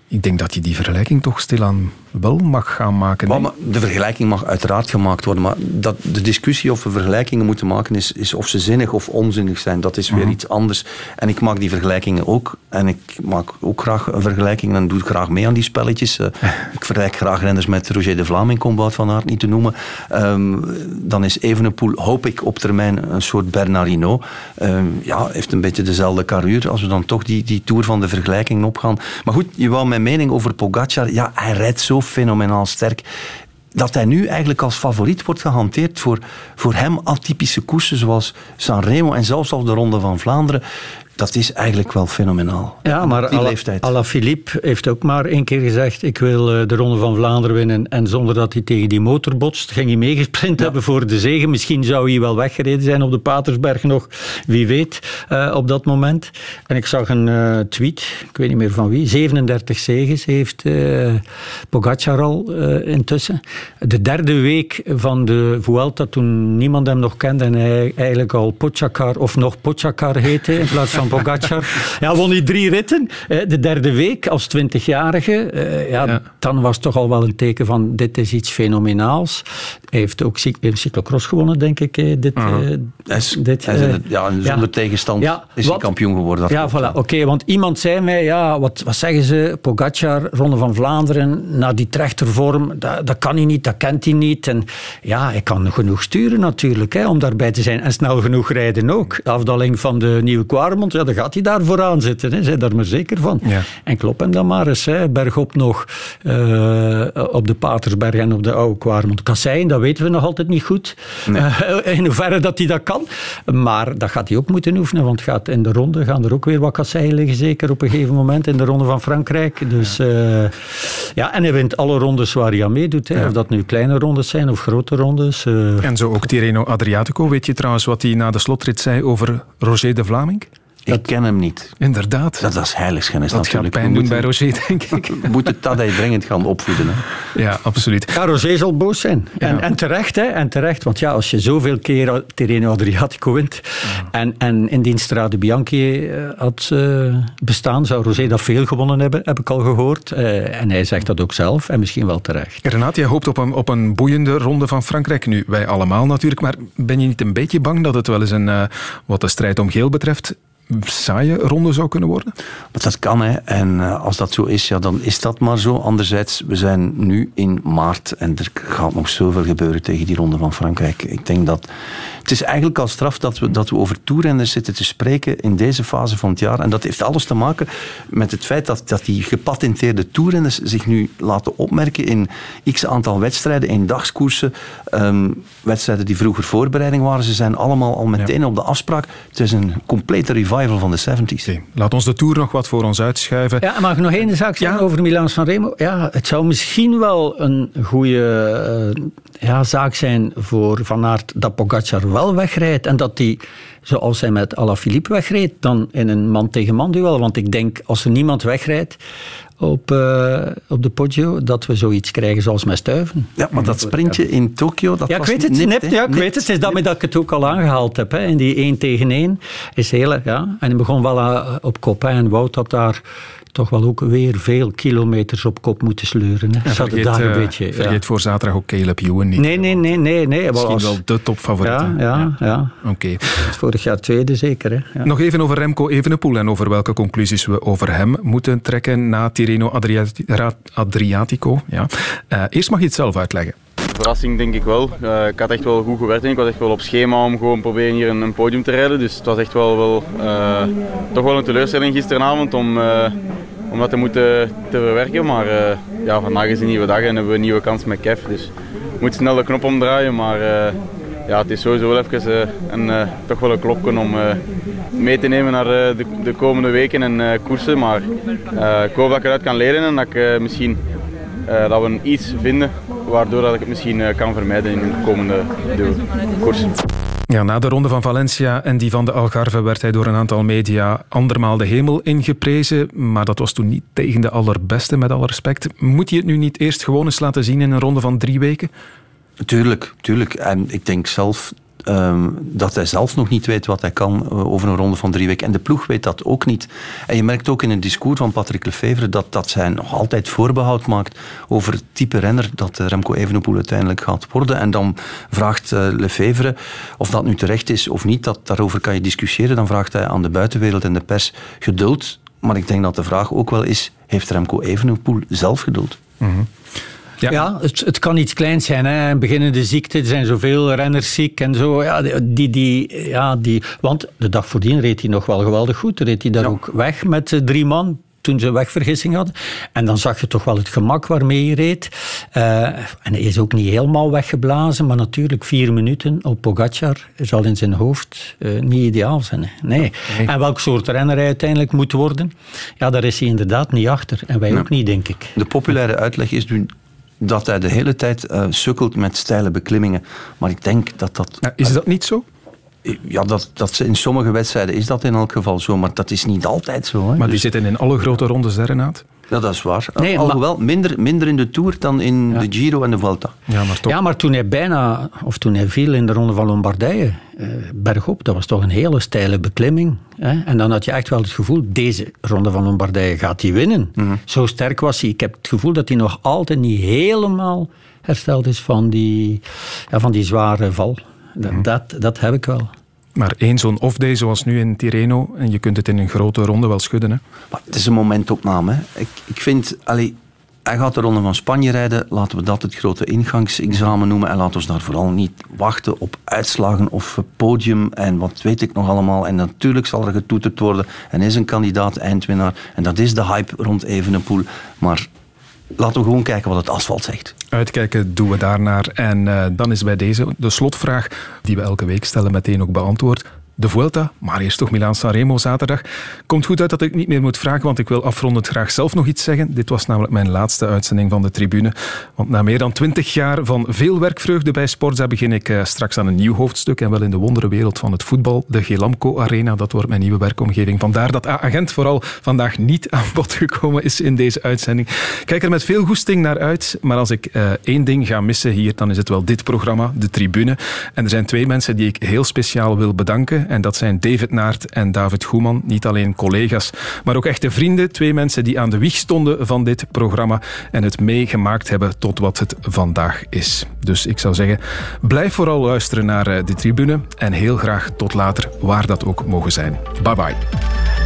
Ik denk dat je die vergelijking toch stilaan wel mag gaan maken. Maar, de vergelijking mag uiteraard gemaakt worden, maar dat, de discussie of we vergelijkingen moeten maken is, is of ze zinnig of onzinnig zijn. Dat is weer mhm. iets anders. En ik maak die vergelijkingen ook. En ik maak ook graag een vergelijking en doe graag mee aan die spelletjes. Uh, ik vergelijk graag renners met Roger de Vlaming, om Wout van Aert niet te noemen. Um, dan is Evenepoel, hoop ik, op termijn een soort Bernardino. Um, ja, heeft een beetje dezelfde carrière als we dan toch die, die tour van de vergelijking opgaan. Maar goed, je wou mijn mening over Pogacar. Ja, hij rijdt zo fenomenaal sterk dat hij nu eigenlijk als favoriet wordt gehanteerd voor, voor hem atypische koersen zoals Sanremo en zelfs al de Ronde van Vlaanderen dat is eigenlijk wel fenomenaal. Ja, maar Ala, Philippe heeft ook maar één keer gezegd: Ik wil eh, de Ronde van Vlaanderen winnen. En zonder dat hij tegen die motor botst, ging hij meegesprint hebben voor de zegen. Misschien zou hij wel weggereden zijn op de Patersberg nog, wie weet, uh, op dat moment. En ik zag een uh, tweet, ik weet niet meer van wie: 37 zegens heeft Pogacar al intussen. De derde week van de Vuelta, toen niemand hem nog kende en hij eigenlijk al Pochacar of nog Pochacar heette in plaats van Pogacar. Ja, won hij drie ritten. De derde week als twintigjarige. Eh, ja, ja, dan was toch al wel een teken van dit is iets fenomenaals. Hij heeft ook cyclocross gewonnen, denk ik. Dit, uh is, dit, hij ja, zonder tegenstand is hij kampioen geworden. Ja, voilà. Oké, want iemand zei mij, ja, wat, wat zeggen ze? Pogacar, Ronde van Vlaanderen, na die trechtervorm, dat, dat kan hij niet, dat kent hij niet. En ja, hij kan genoeg sturen natuurlijk, hè, om daarbij te zijn. En snel genoeg rijden ook. De afdaling van de Nieuwe Kwaremond ja, dan gaat hij daar vooraan zitten. Hè. Zijn daar maar zeker van. En klop hem dan maar eens. Hè. Bergop nog uh, op de Patersberg en op de Oude Kwaremond. Kasseien, dat weten we nog altijd niet goed. Nee. Uh, in hoeverre dat hij dat kan. Maar dat gaat hij ook moeten oefenen, want gaat in de ronde gaan er ook weer wat kasseien liggen, zeker op een gegeven moment in de ronde van Frankrijk. Dus ja, uh, ja en hij wint alle rondes waar hij aan meedoet. Hè. Ja. Of dat nu kleine rondes zijn of grote rondes. En zo ook Tirreno Adriatico. Weet je trouwens wat hij na de slotrit zei over Roger de Vlaming? Ik ken hem niet. Inderdaad. Dat, dat is heiligschennis dat natuurlijk. gaat pijn doen bij Roger, denk ik. We moeten Tadej dringend gaan opvoeden. Hè. Ja, absoluut. Ja, Roger zal boos zijn. En, ja. en, terecht, hè. En terecht, want ja, als je zoveel keer Terreno Adriatico wint ja. en, en in die Strade Bianchi had uh, bestaan, zou Roger dat veel gewonnen hebben, heb ik al gehoord. Uh, en hij zegt dat ook zelf, en misschien wel terecht. Renat, jij hoopt op een, op een boeiende ronde van Frankrijk. Nu, wij allemaal natuurlijk, maar ben je niet een beetje bang dat het wel eens een, uh, wat de strijd om geel betreft, saaie ronde zou kunnen worden? Dat kan, hè. En uh, als dat zo is, ja, dan is dat maar zo. Anderzijds, we zijn nu in maart en er gaat nog zoveel gebeuren tegen die ronde van Frankrijk. Ik denk dat... Het is eigenlijk al straf dat we, dat we over toerrenners zitten te spreken in deze fase van het jaar. En dat heeft alles te maken met het feit dat, dat die gepatenteerde toerrenners zich nu laten opmerken in x aantal wedstrijden, in dagskoersen, um, wedstrijden die vroeger voorbereiding waren. Ze zijn allemaal al meteen ja. op de afspraak. Het is een complete revival van de 70s. Okay. Laat ons de Tour nog wat voor ons uitschuiven. Ja, mag ik nog één zaak zeggen ja? over Milan San Remo? Ja, het zou misschien wel een goede uh, ja, zaak zijn voor Van Aert dat Pogacar wel wegrijdt en dat hij, zoals hij met Alaphilippe wegreed, dan in een man-tegen-man duel. Want ik denk, als er niemand wegrijdt op, uh, op de Poggio, dat we zoiets krijgen zoals met Stuiven. Ja, maar dat sprintje in Tokio, dat ja, was ik weet het, nipt, nipt, ja, ik nipt, weet het. Het is daarmee dat ik het ook al aangehaald heb. Hè. In die 1 tegen 1 is heel... Ja, en hij begon wel uh, op kop. Hè. En Wout had daar toch wel ook weer veel kilometers op kop moeten sleuren. Hè. Vergeet, daar een uh, beetje, vergeet ja. voor zaterdag ook Caleb Ewan niet. Nee, nee, nee. nee, nee. Misschien wel de topfavoriet. Ja, ja, ja. ja. Oké. Okay. Vorig jaar tweede zeker. Hè. Ja. Nog even over Remco Evenepoel en over welke conclusies we over hem moeten trekken na Tirreno Adriatico. Ja. Uh, eerst mag je het zelf uitleggen. Verrassing denk ik wel. Uh, ik had echt wel goed gewerkt en ik was echt wel op schema om gewoon proberen hier een, een podium te rijden. Dus het was echt wel, wel uh, toch wel een teleurstelling gisteravond om, uh, om dat te moeten te verwerken. Maar ja, vandaag is een nieuwe dag en hebben we een nieuwe kans met Kev. Dus ik moet snel de knop omdraaien. Maar ja, het is sowieso wel even een, toch wel een klopje om mee te nemen naar de, de, komende weken en koersen. Maar ik hoop dat ik eruit kan leren en dat ik misschien dat we iets vinden waardoor dat ik het misschien uh, kan vermijden in de komende koers. Ja, na de ronde van Valencia en die van de Algarve werd hij door een aantal media andermaal de hemel ingeprezen. Maar dat was toen niet tegen de allerbeste, met alle respect. Moet hij het nu niet eerst gewoon eens laten zien in een ronde van drie weken? Tuurlijk, tuurlijk. En ik denk zelf Um, dat hij zelf nog niet weet wat hij kan uh, over een ronde van drie weken. En de ploeg weet dat ook niet. En je merkt ook in het discours van Patrick Lefevre dat, dat zij nog altijd voorbehoud maakt over het type renner dat uh, Remco Evenepoel uiteindelijk gaat worden. En dan vraagt uh, Lefevre of dat nu terecht is of niet. Dat, daarover kan je discussiëren. Dan vraagt hij aan de buitenwereld en de pers geduld. Maar ik denk dat de vraag ook wel is, heeft Remco Evenepoel zelf geduld? Mm. Ja, ja het, het, kan iets kleins zijn. Hè. Beginnende ziekte, er zijn zoveel renners ziek en zo. Ja, die, die, ja, die, want de dag voordien reed hij nog wel geweldig goed. Reed hij daar ja. ook weg met uh, drie man toen ze een wegvergissing hadden. En dan zag je toch wel het gemak waarmee hij reed. Uh, en hij is ook niet helemaal weggeblazen, maar natuurlijk vier minuten op Pogacar zal in zijn hoofd uh, niet ideaal zijn. Hè. Nee. En welk soort renner hij uiteindelijk moet worden, ja, daar is hij inderdaad niet achter. En wij ook niet, denk ik. De populaire uitleg is nu dat hij de hele tijd uh, sukkelt met steile beklimmingen. Maar ik denk dat dat... Ja, is dat niet zo? Ja, dat, dat in sommige wedstrijden is dat in elk geval zo, maar dat is niet altijd zo. Hè. Maar die dus... zitten in alle grote rondes, hè, Renaat? Ja, dat is waar. Nee, Alhoewel, maar... minder, minder in de Tour dan in ja. de Giro en de Vuelta. Ja maar, toch. ja, maar toen hij bijna, of toen hij viel in de Ronde van Lombardije, eh, bergop, dat was toch een hele steile beklimming. Hè? En dan had je echt wel het gevoel, deze Ronde van Lombardije gaat hij winnen. Mm -hmm. Zo sterk was hij. Ik heb het gevoel dat hij nog altijd niet helemaal hersteld is van die, ja, van die zware val. Dat, mm -hmm. dat, dat heb ik wel. Maar één zo'n off-day zoals nu in Tirreno, en je kunt het in een grote ronde wel schudden. Hè? Maar het is een momentopname. Hè. Ik, ik vind, allee, hij gaat de Ronde van Spanje rijden. Laten we dat het grote ingangsexamen noemen. En laten we daar vooral niet wachten op uitslagen of podium en wat weet ik nog allemaal. En natuurlijk zal er getoeterd worden en is een kandidaat eindwinnaar. En dat is de hype rond Evenepoel. Maar laten we gewoon kijken wat het asfalt zegt. Uitkijken doen we daarnaar. En uh, dan is bij deze de slotvraag, die we elke week stellen, meteen ook beantwoord de Vuelta, maar eerst toch Milaan-Sanremo zaterdag. Komt goed uit dat ik niet meer moet vragen, want ik wil afrondend graag zelf nog iets zeggen. Dit was namelijk mijn laatste uitzending van de tribune. Want na meer dan twintig jaar van veel werkvreugde bij Sporza begin ik eh, straks aan een nieuw hoofdstuk en wel in de wonderenwereld van het voetbal. De Gelamco Arena, dat wordt mijn nieuwe werkomgeving. Vandaar dat agent vooral vandaag niet aan bod gekomen is in deze uitzending. Kijk er met veel goesting naar uit, maar als ik uh, één ding ga missen hier, dan is het wel dit programma, de tribune. En er zijn twee mensen die ik heel speciaal wil bedanken. En dat zijn David Naert en David Goeman. Niet alleen collega's, maar ook echte vrienden. Twee mensen die aan de wieg stonden van dit programma en het meegemaakt hebben tot wat het vandaag is. Dus ik zou zeggen, blijf vooral luisteren naar eh, de tribune en heel graag tot later, waar dat ook mogen zijn. Bye bye.